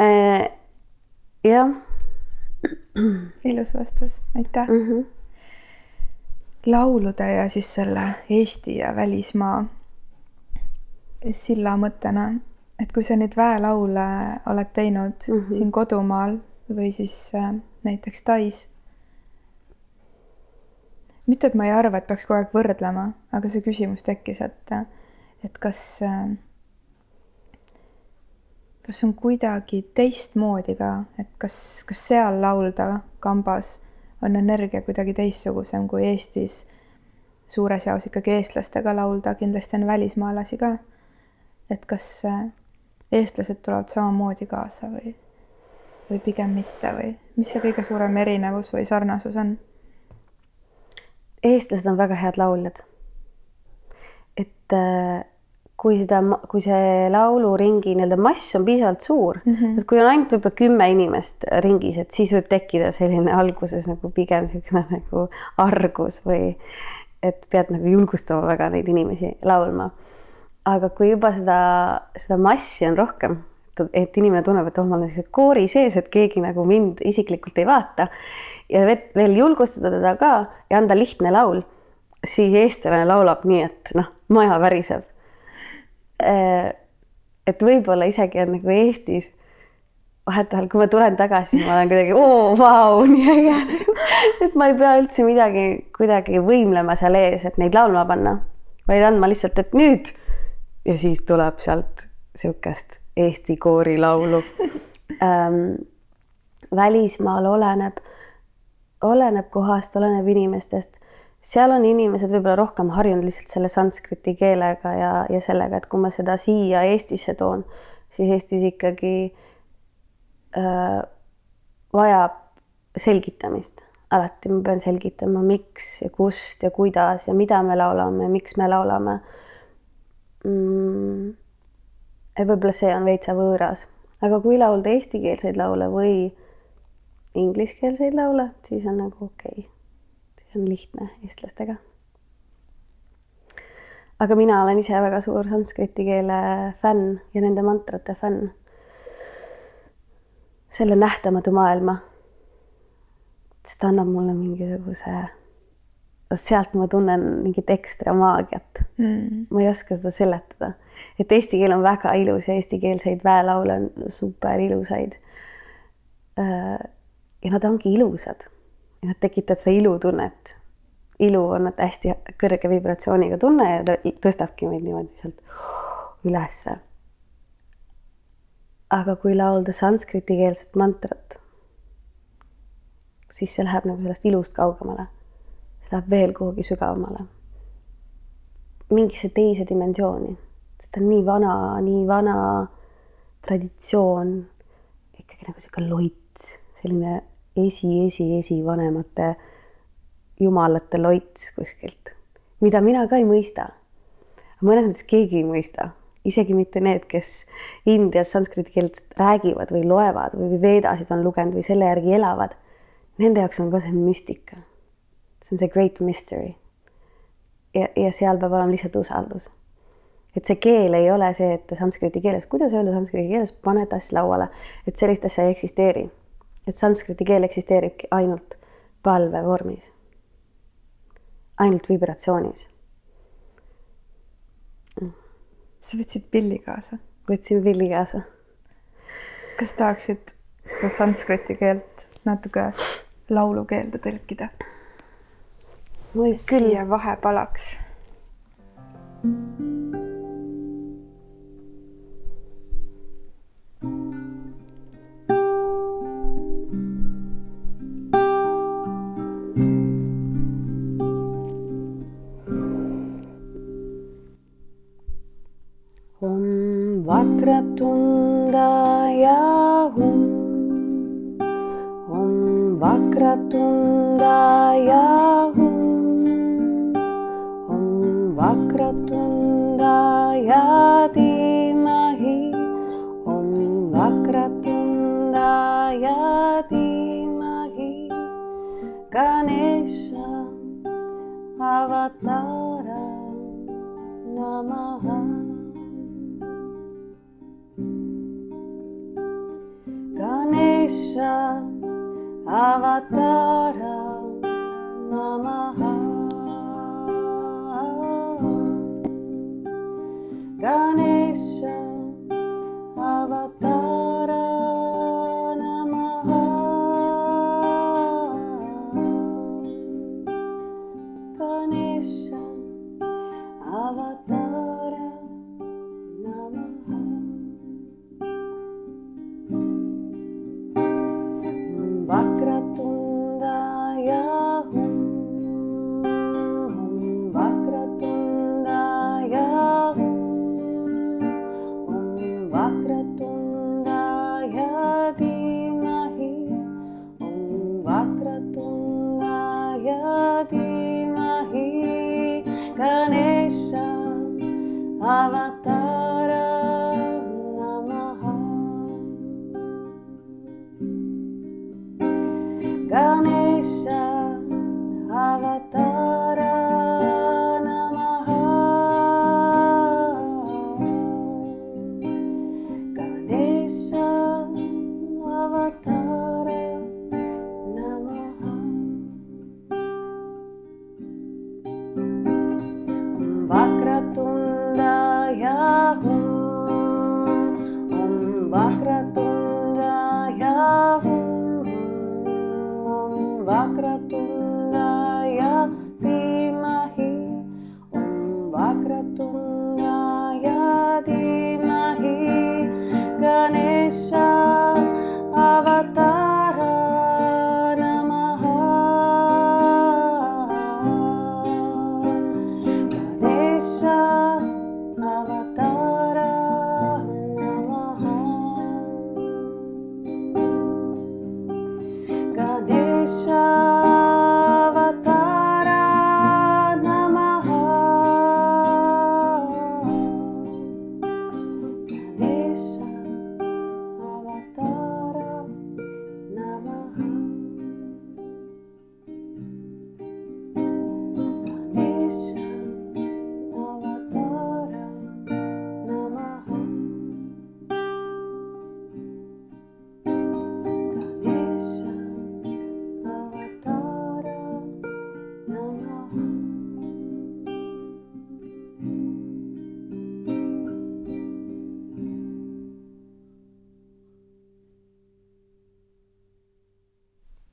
äh, jah. ilus vastus, aitäh mm. -hmm. Laulude ja siis selle Eesti ja välismaa silla mõttena, et kui sa neid väelaule oled teinud mm -hmm. siin kodumaal või siis äh, näiteks Tais mitte, et ma ei arva, et peaks kogu aeg võrdlema, aga see küsimus tekkis, et, et kas, kas on kuidagi teistmoodi ka, et kas, kas seal laulda kambas on energia kuidagi teistsugusem kui Eestis suures jaos ikkagi eestlastega laulda, kindlasti on välismaalasi ka. et kas eestlased tulevad samamoodi kaasa või, või pigem mitte või mis see kõige suurem erinevus või sarnasus on? eestlased on väga head lauljad. et äh, kui seda, kui see lauluringi nii-öelda mass on piisavalt suur mm, -hmm. et kui on ainult võib-olla kümme inimest ringis, et siis võib tekkida selline alguses nagu pigem niisugune nagu argus või et pead nagu julgustama väga neid inimesi laulma. aga kui juba seda, seda massi on rohkem, et inimene tunneb, et oh, ma olen koori sees, et keegi nagu mind isiklikult ei vaata ja veel julgustada teda ka ja anda lihtne laul, siis eestlane laulab nii, et noh, maja väriseb. Äh, et võib-olla isegi on nagu Eestis vahetevahel, kui ma tulen tagasi, ma olen kuidagi oo, vau, nii äge. et ma ei pea üldse midagi kuidagi võimlema seal ees, et neid laulma panna, vaid andma lihtsalt, et nüüd ja siis tuleb sealt niisugust Eesti koorilaulu ähm,. välismaal oleneb oleneb kohast, oleneb inimestest. Seal on inimesed võib-olla rohkem harjunud lihtsalt selle sanskriti keelega ja, ja sellega, et kui ma seda siia Eestisse toon, siis Eestis ikkagi äh, vajab selgitamist. alati ma pean selgitama, miks ja kust ja kuidas ja mida me laulame, miks me laulame mm,. võib-olla see on veitsa võõras, aga kui laulda eestikeelseid laule või ingliskeelseid laule, siis on nagu okei okay., on lihtne eestlastega. aga mina olen ise väga suur sanskriti keele fänn ja nende mantrate fänn. selle nähtamatu maailma. sest ta annab mulle mingisuguse, sealt ma tunnen mingit ekstra maagiat mm.. ma ei oska seda seletada, et eesti keel on väga ilus ja eestikeelseid väelaule on super ilusaid äh, ja nad ongi ilusad. Ja nad tekitavad seda ilutunnet. ilu on hästi kõrge vibratsiooniga tunne ja ta tõstabki meid niimoodi sealt ülesse. aga kui laulda sanskriti-keelset mantrat, siis see läheb nagu sellest ilust kaugemale. see läheb veel kuhugi sügavamale. mingisse teise dimensiooni, sest ta on nii vana, nii vana traditsioon, ikkagi nagu sihuke loits, selline esi, esi, esivanemate jumalate loits kuskilt, mida mina ka ei mõista. mõnes mõttes keegi ei mõista, isegi mitte need, kes Indias sanskriti keelt räägivad või loevad või veedasid on lugenud või selle järgi elavad. Nende jaoks on ka see müstika. see on see great mystery. ja, ja seal peab olema lihtsalt usaldus. et see keel ei ole see, et sanskriti keeles, kuidas öelda sanskriti keeles, pane tass lauale, et sellist asja ei eksisteeri et sanskriti keel eksisteeribki ainult palve vormis, ainult vibratsioonis. sa võtsid pilli kaasa? võtsin pilli kaasa. kas tahaksid seda sanskriti keelt natuke laulukeelde tõlkida? võib küll. siia vahepalaks. thank you Vakratundaya Om Om Vakratundaya Om Vakratundaya Dimahi Om Vakratundaya Dimahi Avatara Namaha Ganesha Avatara Namaha. Ganesha Avatara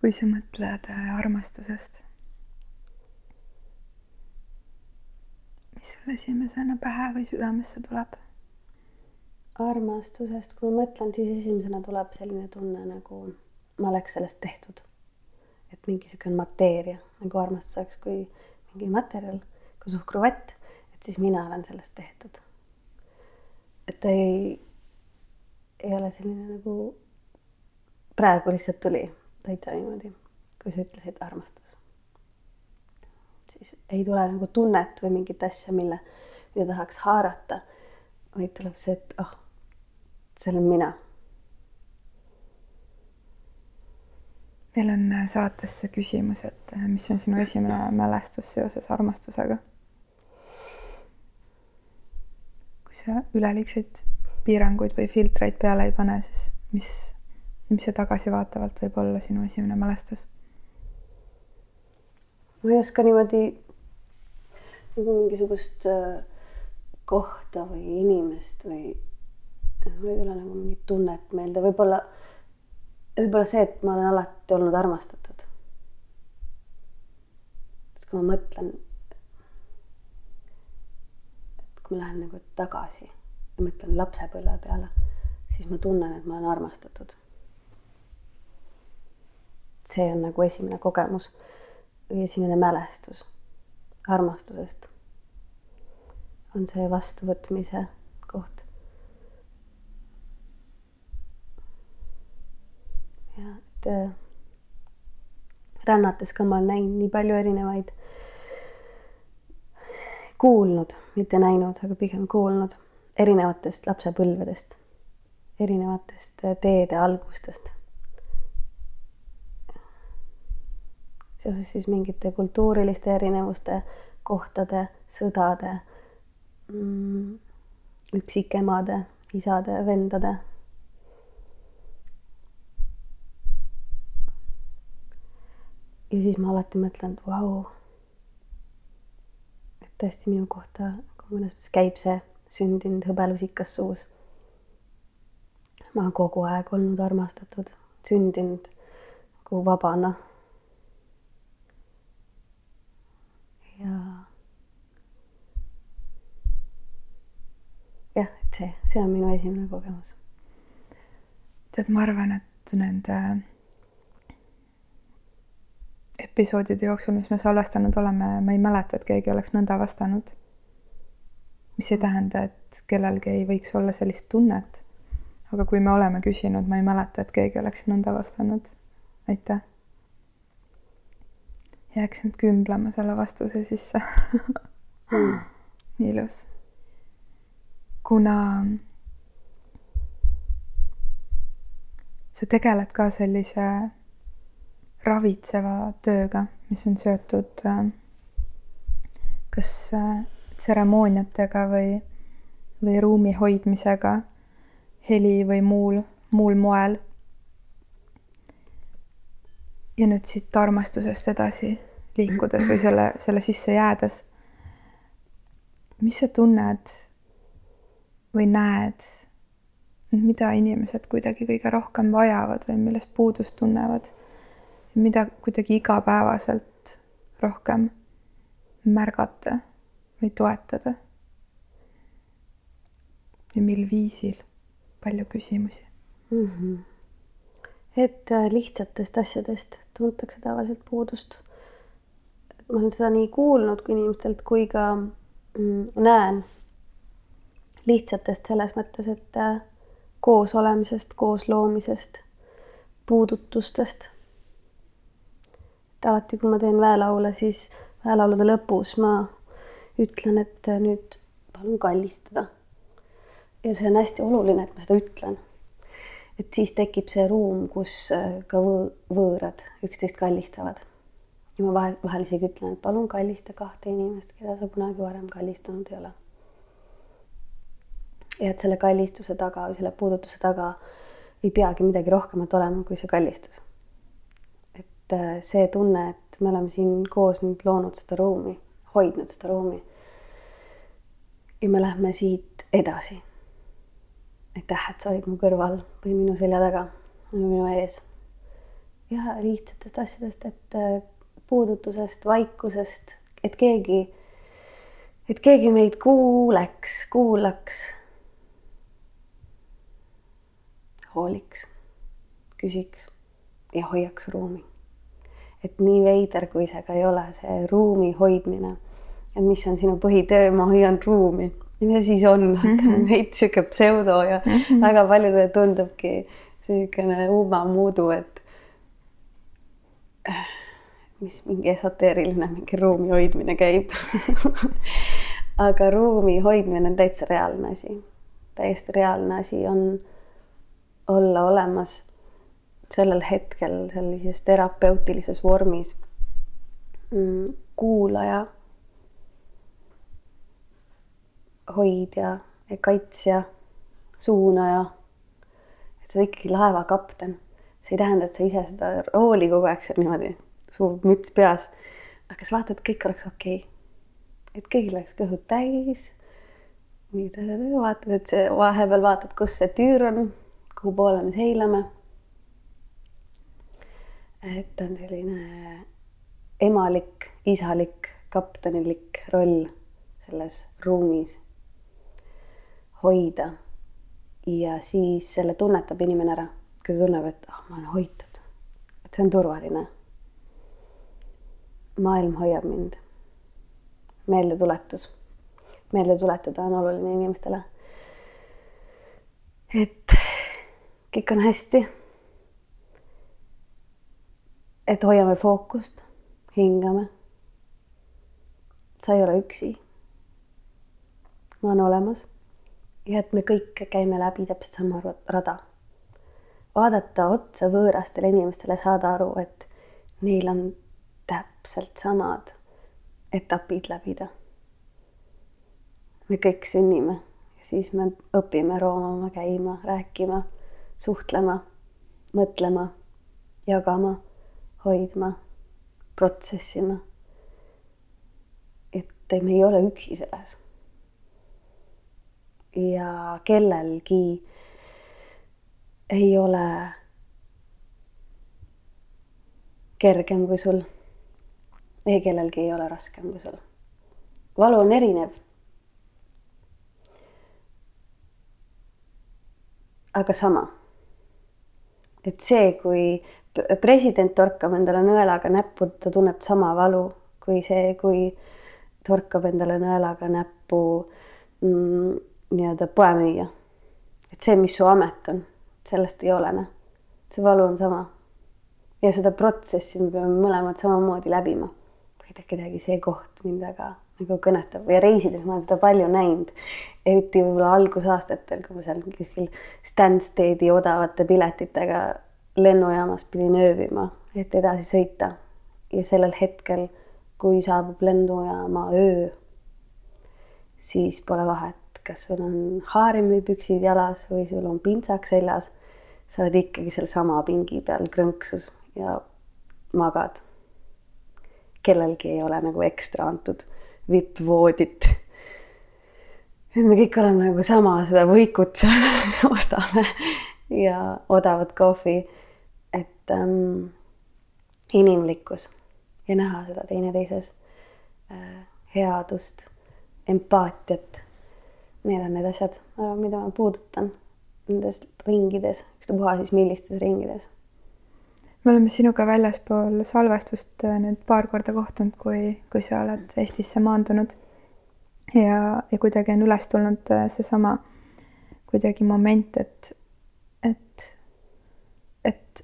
kui sa mõtled äh, armastusest, mis sul esimesena pähe või südamesse tuleb? armastusest, kui ma mõtlen, siis esimesena tuleb selline tunne, nagu ma oleks sellest tehtud. et mingi niisugune mateeria, nagu armastus oleks kui mingi materjal, kui suhkruvett, et siis mina olen sellest tehtud. et ta ei, ei ole selline nagu praegu lihtsalt tuli täitsa niimoodi, kui sa ütlesid armastus. siis ei tule nagu tunnet või mingit asja, mille, mida tahaks haarata, vaid tuleb see, et oh, see olen mina. meil on äh, saates see küsimus, et äh, mis on sinu esimene mälestus seoses armastusega? kui sa üleliigseid piiranguid või filtreid peale ei pane, siis mis, mis see tagasivaatavalt võib olla sinu esimene mälestus? ma ei oska niimoodi nagu mingisugust äh, kohta või inimest või mul ei tule nagu mingit tunnet meelde, võib-olla, võib-olla see, et ma olen alati olnud armastatud. et kui ma mõtlen, et kui ma lähen nagu tagasi ja mõtlen lapsepõlve peale, siis ma tunnen, et ma olen armastatud. See on nagu esimene kogemus või esimene mälestus armastusest. on see vastuvõtmise koht. ja et äh, rännates ka ma olen näinud nii palju erinevaid, kuulnud, mitte näinud, aga pigem kuulnud erinevatest lapsepõlvedest, erinevatest äh, teede algustest seoses siis mingite kultuuriliste erinevuste kohtade, sõdade, mm, üksikemade, isade, vendade. ja siis ma alati mõtlen, et vau. et tõesti minu kohta mõnes mõttes käib see sündinud hõbelusikas suus. ma kogu aeg olnud armastatud, sündinud nagu vabana. ja jah, et see, see on minu esimene kogemus. tead, ma arvan, et nende episoodide jooksul, mis me salvestanud oleme, ma ei mäleta, et keegi oleks nõnda vastanud. mis ei tähenda, et kellelgi ei võiks olla sellist tunnet. aga kui me oleme küsinud, ma ei mäleta, et keegi oleks nõnda vastanud. aitäh. jääks nüüd kümblema selle vastuse sisse mm.. nii ilus. Kuna sa tegeled ka sellise ravitseva tööga, mis on seotud äh, kas äh, tseremooniatega või, või ruumi hoidmisega heli või muul, muul moel. ja nüüd siit armastusest edasi liikudes või selle, selle sisse jäädes. mis sa tunned või näed, mida inimesed kuidagi kõige rohkem vajavad või millest puudust tunnevad mida kuidagi igapäevaselt rohkem märgata või toetada. ja mil viisil? palju küsimusi mm. -hmm. et äh, lihtsatest asjadest tuntakse tavaliselt puudust. ma olen seda nii kuulnud kui inimestelt kui ka mm, näen lihtsatest selles mõttes, et äh, koos olemisest, koos loomisest, puudutustest et alati, kui ma teen väelaule, siis väelaulude lõpus ma ütlen, et nüüd palun kallistada. ja see on hästi oluline, et ma seda ütlen. et siis tekib see ruum, kus ka võõrad üksteist kallistavad. ja ma vahel, vahel isegi ütlen, et palun kallista kahte inimest, keda sa kunagi varem kallistanud ei ole. Ja et selle kallistuse taga või selle puudutuse taga ei peagi midagi rohkemat olema kui see kallistus et äh, see tunne, et me oleme siin koos nüüd loonud seda ruumi, hoidnud seda ruumi. ja me lähme siit edasi. aitäh, et sa olid mu kõrval või minu selja taga või minu ees. ja lihtsatest asjadest, et äh, puudutusest, vaikusest, et keegi, et keegi meid kuuleks, kuulaks, hooliks, küsiks ja hoiaks ruumi et nii veider, kui see ka ei ole, see ruumi hoidmine. et mis on sinu põhitöö, ma hoian ruumi. mida siis on mm -hmm. veits sihuke pseudo ja mm -hmm. väga paljudele tundubki niisugune umamuudu, et mis mingi esoteeriline mingi ruumi hoidmine käib aga ruumi hoidmine on täitsa reaalne asi. täiesti reaalne asi on olla olemas sellel hetkel sellises terapeutilises vormis mm, kuulaja, hoidja, kaitsja, suunaja. et sa oled ikkagi laevakapten. see ei tähenda, et sa ise seda rooli kogu aeg seal niimoodi, suur müts peas. aga sa vaatad, kõik oleks okei okay.. et kõigil oleks kõhud täis. vaatad, et see vahepeal vaatad, kus see tüür on, kuhu poole me seilame et on selline emalik, isalik, kaptenilik roll selles ruumis hoida. ja siis selle tunnetab inimene ära, kui ta tunneb, et ah oh,, ma olen hoitud, et see on turvaline. maailm hoiab mind. meeldetuletus, meelde tuletada on oluline inimestele. et kõik on hästi et hoiame fookust, hingame. sa ei ole üksi. ma olen olemas. ja et me kõik käime läbi täpselt sama rada. vaadata otsa võõrastele inimestele, saada aru, et neil on täpselt samad etapid läbida. me kõik sünnime ja siis me õpime roomama, käima, rääkima, suhtlema, mõtlema, jagama, hoidma, protsessima. et me ei ole üksi selles. ja kellelgi ei ole kergem kui sul. ei kellelgi ei ole raskem kui sul. valu on erinev. aga sama. Et see, kui president torkab endale nõelaga näppu, ta tunneb sama valu kui see, kui torkab endale nõelaga näppu mm, nii-öelda poemüüja. et see, mis su amet on, sellest ei olene. see valu on sama ja seda protsessi me peame mõlemad samamoodi läbima. kuidagi see koht mind väga nagu kõnetab ja reisides ma olen seda palju näinud. eriti võib-olla algusaastatel, kui ma seal kuskil Stansteadi odavate piletitega lennujaamas pidin ööbima, et edasi sõita. ja sellel hetkel, kui saabub lennujaama öö, siis pole vahet, kas sul on haarimipüksid jalas või sul on pintsak seljas. sa oled ikkagi sealsama pingi peal krõnksus ja magad. kellelgi ei ole nagu ekstra antud vippvoodit. et me kõik oleme nagu sama seda võikut seal ostame ja odavat kohvi. et ähm, inimlikkus ja näha seda teineteises äh,, headust, empaatiat. Need on need asjad, mida ma puudutan nendes ringides, ükstapuha siis millistes ringides me oleme sinuga väljaspool salvestust äh, nüüd paar korda kohtunud, kui, kui sa oled Eestisse maandunud. ja, ja kuidagi on üles tulnud äh, seesama kuidagi moment, et, et, et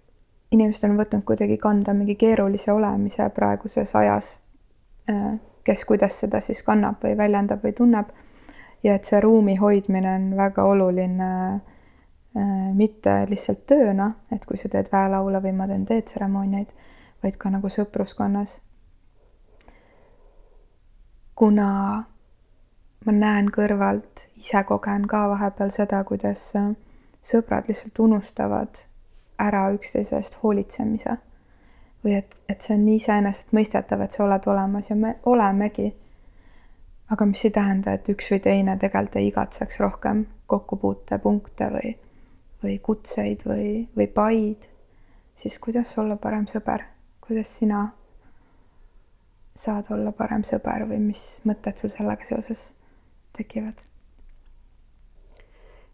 inimesed on võtnud kuidagi kanda mingi keerulise olemise praeguses ajas. Äh, kes kuidas seda siis kannab või väljendab või tunneb. ja et see ruumi hoidmine on väga oluline mitte lihtsalt tööna, et kui sa teed väelaule või ma teen teetseremooniaid, vaid ka nagu sõpruskonnas. kuna ma näen kõrvalt, ise kogen ka vahepeal seda, kuidas äh, sõbrad lihtsalt unustavad ära üksteise eest hoolitsemise. või et, et see on nii iseenesestmõistetav, et sa oled olemas ja me olemegi. aga mis ei tähenda, et üks või teine tegelikult ei igatseks rohkem kokkupuutepunkte või või kutseid või, või paid, siis kuidas olla parem sõber, kuidas sina saad olla parem sõber või mis mõtted sul sellega seoses tekivad?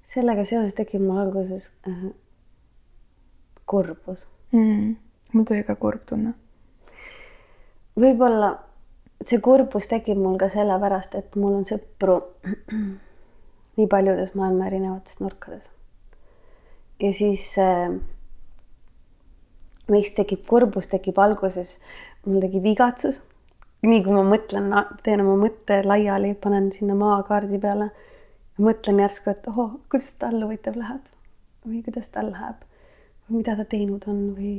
sellega seoses tekib mul alguses äh, kurbus mm,. mul tuli ka kurb tunne. võib-olla see kurbus tekib mul ka sellepärast, et mul on sõpru nii paljudes maailma erinevates nurkades ja siis äh, miks tekib kurbus, tekib alguses, mul tekib igatsus. nii kui ma mõtlen, teen oma mõtte laiali, panen sinna maakaardi peale, mõtlen järsku, et ohoh, kuidas tal huvitav läheb või kuidas tal läheb või mida ta teinud on või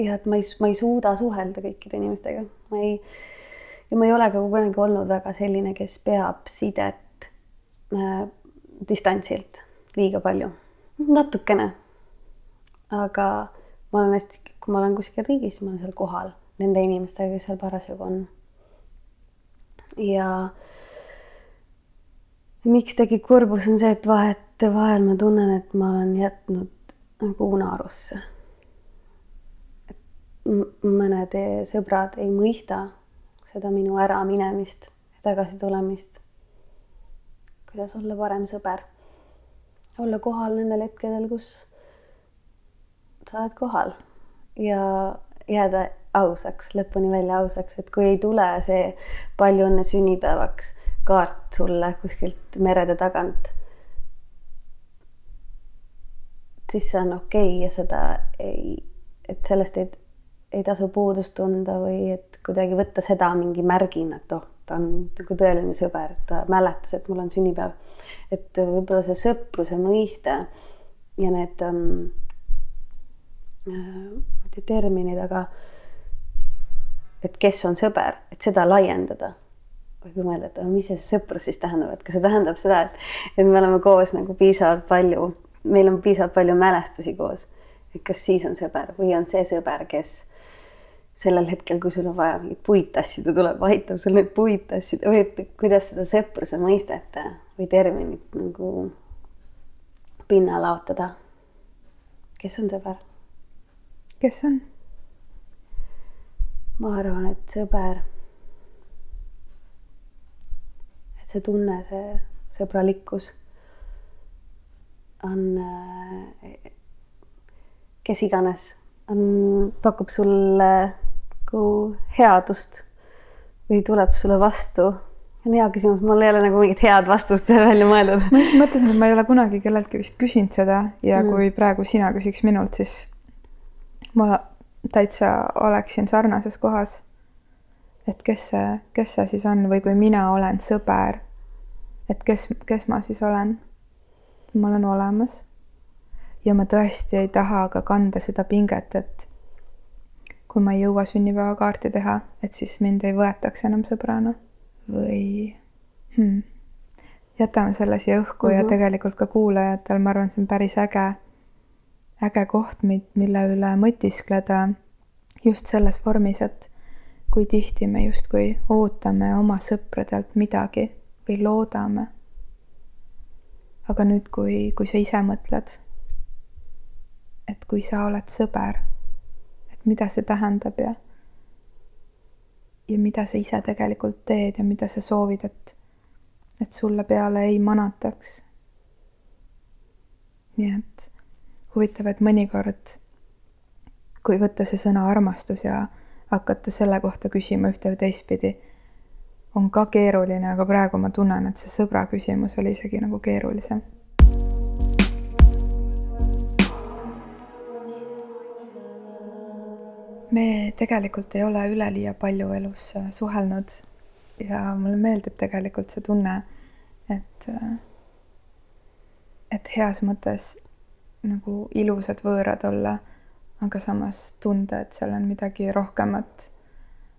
ja et ma ei, ma ei suuda suhelda kõikide inimestega, ma ei ja ma ei ole ka kunagi olnud väga selline, kes peab sidet äh, distantsilt liiga palju natukene. aga ma olen hästi, kui ma olen kuskil riigis, ma olen seal kohal nende inimestega, kes seal parasjagu on. ja miks tekib kurbus, on see, et vahetevahel ma tunnen, et ma olen jätnud nagu unarusse. et mõned sõbrad ei mõista seda minu äraminemist ja tagasi tulemist. kuidas olla parem sõber olla kohal nendel hetkedel, kus sa oled kohal. Ja jääda ausaks, lõpuni välja ausaks, et kui ei tule see palju õnne sünnipäevaks kaart sulle kuskilt merede tagant, siis see on okei okay ja seda ei, et sellest ei, ei tasu puudust tunda või et kuidagi võtta seda mingi märgina, et oh, ta on nagu tõeline sõber, ta mäletas, et mul on sünnipäev et võib-olla see sõpruse mõiste ja need ähm, äh, terminid, aga et kes on sõber, et seda laiendada. või kui mõelda, et mis see sõprus siis tähendab, et kas see tähendab seda, et, et me oleme koos nagu piisavalt palju, meil on piisavalt palju mälestusi koos. et kas siis on sõber või on see sõber, kes sellel hetkel, kui sul on vaja mingit puid tassida, tuleb, aitab sul neid puid tassida või et kuidas seda sõpruse mõistet või terminit nagu pinna laotada. kes on sõber? kes on? ma arvan, et sõber. et see tunne, see sõbralikkus on kes iganes, on, pakub sulle nagu headust või tuleb sulle vastu? on hea küsimus, mul ei ole nagu mingit head vastust veel välja mõeldud. ma just mõtlesin, et ma ei ole kunagi kelleltki vist küsinud seda ja mm. kui praegu sina küsiks minult, siis ma täitsa oleksin sarnases kohas. et kes see, kes see siis on või kui mina olen sõber, et kes, kes ma siis olen? ma olen olemas. ja ma tõesti ei taha ka kanda seda pinget, et kui ma ei jõua sünnipäevakaarti teha, et siis mind ei võetaks enam sõbrana või hmm. jätame selle siia õhku uh -huh. ja mhm. tegelikult ka kuulajatel, ma arvan, see on päris äge, äge koht, mille üle mõtiskleda just selles vormis, et kui tihti me justkui ootame oma sõpradelt midagi või loodame. aga nüüd, kui, kui sa ise mõtled, et kui sa oled sõber et mida see tähendab ja ja mida sa ise tegelikult teed ja mida sa soovid, et, et sulle peale ei manataks. nii et huvitav, et mõnikord, kui võtta see sõna armastus ja hakata selle kohta küsima ühte või teistpidi, on ka keeruline, aga praegu ma tunnen, et see sõbra küsimus oli isegi nagu keerulisem me tegelikult ei ole üleliia palju elus äh, suhelnud ja mulle meeldib tegelikult see tunne, et, äh, et heas mõttes nagu ilusad võõrad olla, aga samas tunda, et seal on midagi rohkemat.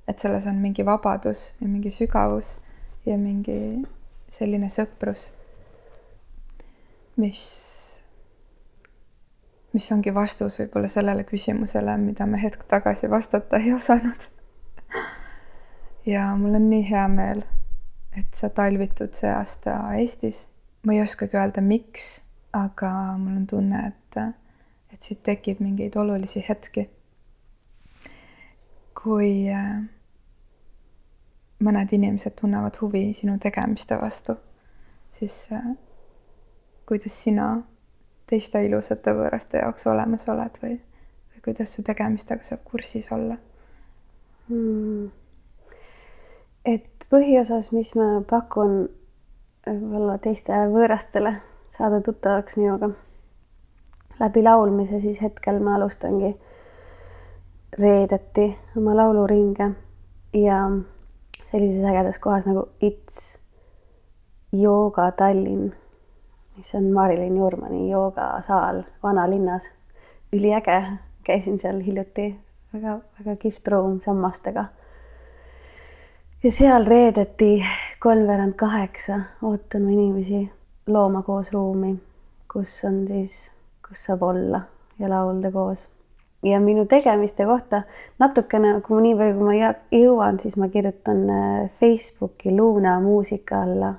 et selles on mingi vabadus ja mingi sügavus ja mingi selline sõprus, mis mis ongi vastus võib-olla sellele küsimusele, mida me hetk tagasi vastata ei osanud. ja mul on nii hea meel, et sa talvitud see aasta Eestis. ma ei oskagi öelda, miks, aga mul on tunne, et, et siit tekib mingeid olulisi hetki. kui äh, mõned inimesed tunnevad huvi sinu tegemiste vastu, siis äh, kuidas sina teiste ilusate võõraste jaoks olemas oled või, või kuidas su tegemistega saab kursis olla hmm.? et põhiosas, mis ma pakun võib-olla teistele võõrastele saada tuttavaks minuga läbi laulmise, siis hetkel ma alustangi reedeti oma lauluringe ja sellises ägedas kohas nagu It's Yoga Tallinn mis on Marilyn Jurmani joogasaal vanalinnas. üliäge, käisin seal hiljuti väga, väga kihvt ruum sammastega. ja seal reedeti kolmveerand kaheksa ootan ma inimesi looma koos ruumi, kus on siis, kus saab olla ja laulda koos. ja minu tegemiste kohta natukene, kui nii palju, kui ma jõuan, siis ma kirjutan äh, Facebooki Luna muusika alla.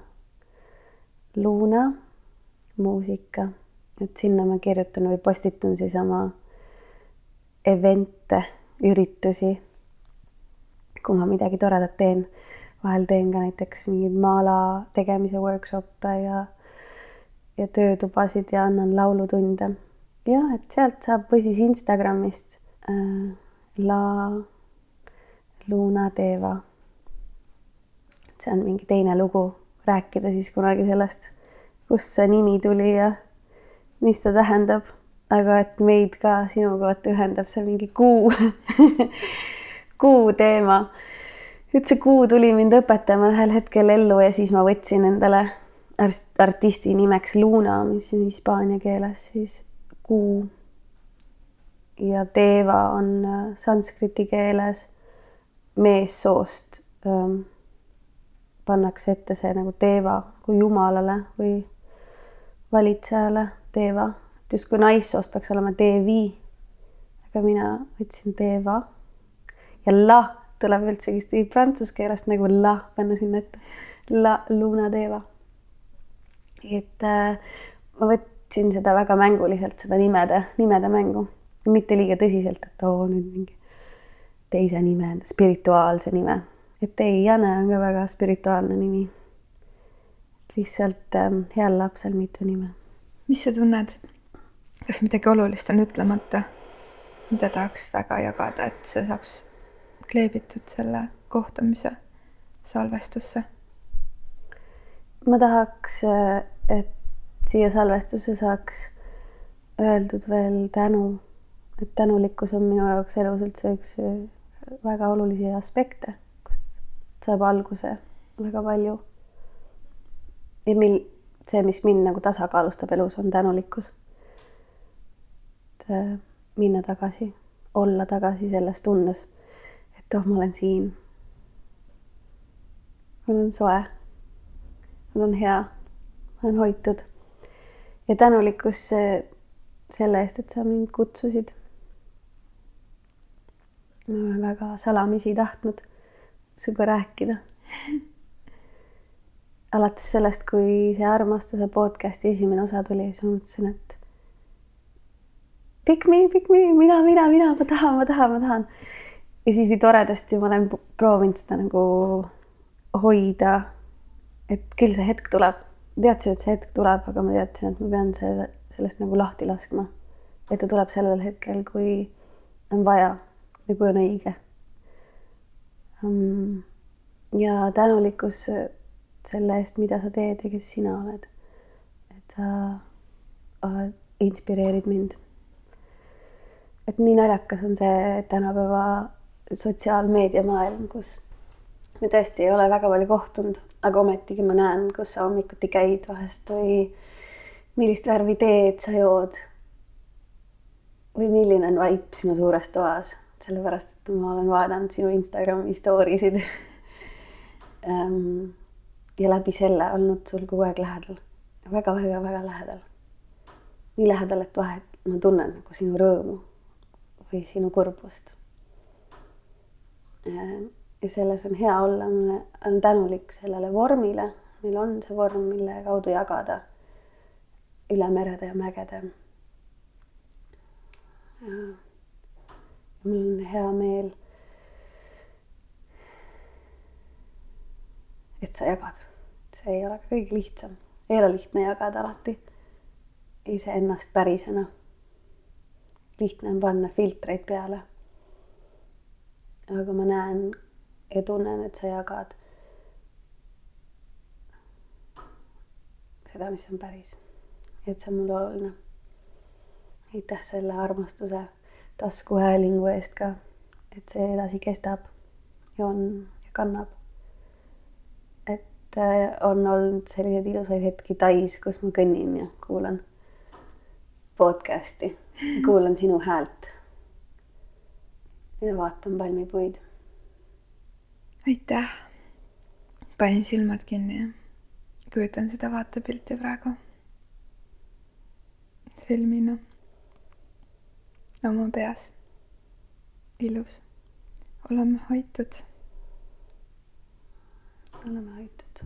Luna muusika, et sinna ma kirjutan või postitan siis oma event'e, üritusi. kui ma midagi toredat teen, vahel teen ka näiteks mingeid maala tegemise workshop'e ja ja töötubasid ja annan laulutunde. jah, et sealt saab või siis Instagramist äh, La Luna Deva. see on mingi teine lugu, rääkida siis kunagi sellest kust see nimi tuli ja mis ta tähendab. aga et meid ka sinuga vaata ühendab see mingi kuu kuu teema. et see kuu tuli mind õpetama ühel hetkel ellu ja siis ma võtsin endale artisti nimeks Luna, mis on hispaania keeles siis kuu. ja Deva on äh, sanskriti keeles, meessoost ähm, pannakse ette see nagu teeva kui jumalale või valitsejale teeva, et justkui naissoost peaks olema devi. aga mina võtsin teeva ja la tuleb üldsegi prantsuse keelest nagu la panna sinna ette. La luna teeva. et äh, ma võtsin seda väga mänguliselt, seda nimede, nimede mängu, mitte liiga tõsiselt, et oo nüüd mingi teise nime, spirituaalse nime, et ei, Jane on ka väga spirituaalne nimi. Lihtsalt ähm, heal lapsel mitu nime. mis sa tunned? kas midagi olulist on ütlemata, mida tahaks väga jagada, et see saaks kleebitud selle kohtumise salvestusse? ma tahaks, et siia salvestusse saaks öeldud veel tänu, et tänulikkus on minu jaoks elus üldse üks väga olulisi aspekte, kust saab alguse väga palju. Ja mil see, mis mind nagu tasakaalustab elus, on tänulikkus. et äh, minna tagasi, olla tagasi selles tundes, et oh, ma olen siin. mul on soe. mul on hea. ma olen hoitud. ja tänulikkus selle eest, et sa mind kutsusid ma olen väga salamisi tahtnud sinuga rääkida. alates sellest, kui see armastuse podcast'i esimene osa tuli, siis ma mõtlesin, et pick me, pick me, mina, mina, mina, ma tahan, ma tahan, ma tahan. ja siis nii toredasti ma olen proovinud seda nagu hoida. et küll see hetk tuleb, teadsin, et see hetk tuleb, aga ma teadsin, et ma pean see, sellest nagu lahti laskma. et ta tuleb sellel hetkel, kui on vaja ja kui on õige. Ja tänulikkus selle eest, mida sa teed ja kes sina oled. et sa äh, inspireerid mind. et nii naljakas on see tänapäeva sotsiaalmeediamaailm, kus me tõesti ei ole väga palju kohtunud, aga ometigi ma näen, kus sa hommikuti käid vahest või millist värvi teed sa jood. või milline on vaip sinu suures toas sellepärast et ma olen vaadanud sinu Instagrami story sid ähm, ja läbi selle olnud sul kogu aeg lähedal väga,. väga-väga-väga lähedal. nii lähedal, et vahet ma tunnen nagu sinu rõõmu või sinu kurbust. Äh, ja selles on hea olla, ma olen tänulik sellele vormile, meil on see vorm, mille kaudu jagada üle merede ja mägede. ja mul on hea meel. et sa jagad, see ei ole ka kõige lihtsam, ei ole lihtne jagada alati iseennast pärisena. lihtne on panna filtreid peale. aga ma näen ja tunnen, et sa jagad seda, mis on päris. et see on mulle oluline. aitäh selle armastuse taskuhäälingu eest ka, et see edasi kestab ja on ja kannab. Et äh, on olnud selliseid ilusaid hetki Tais, kus ma kõnnin ja kuulan podcast'i, kuulan sinu häält. ja vaatan palmipuid. aitäh. panin silmad kinni ja kujutan seda vaatepilti praegu filmina oma peas. ilus. oleme hoitud. Oleme hoitud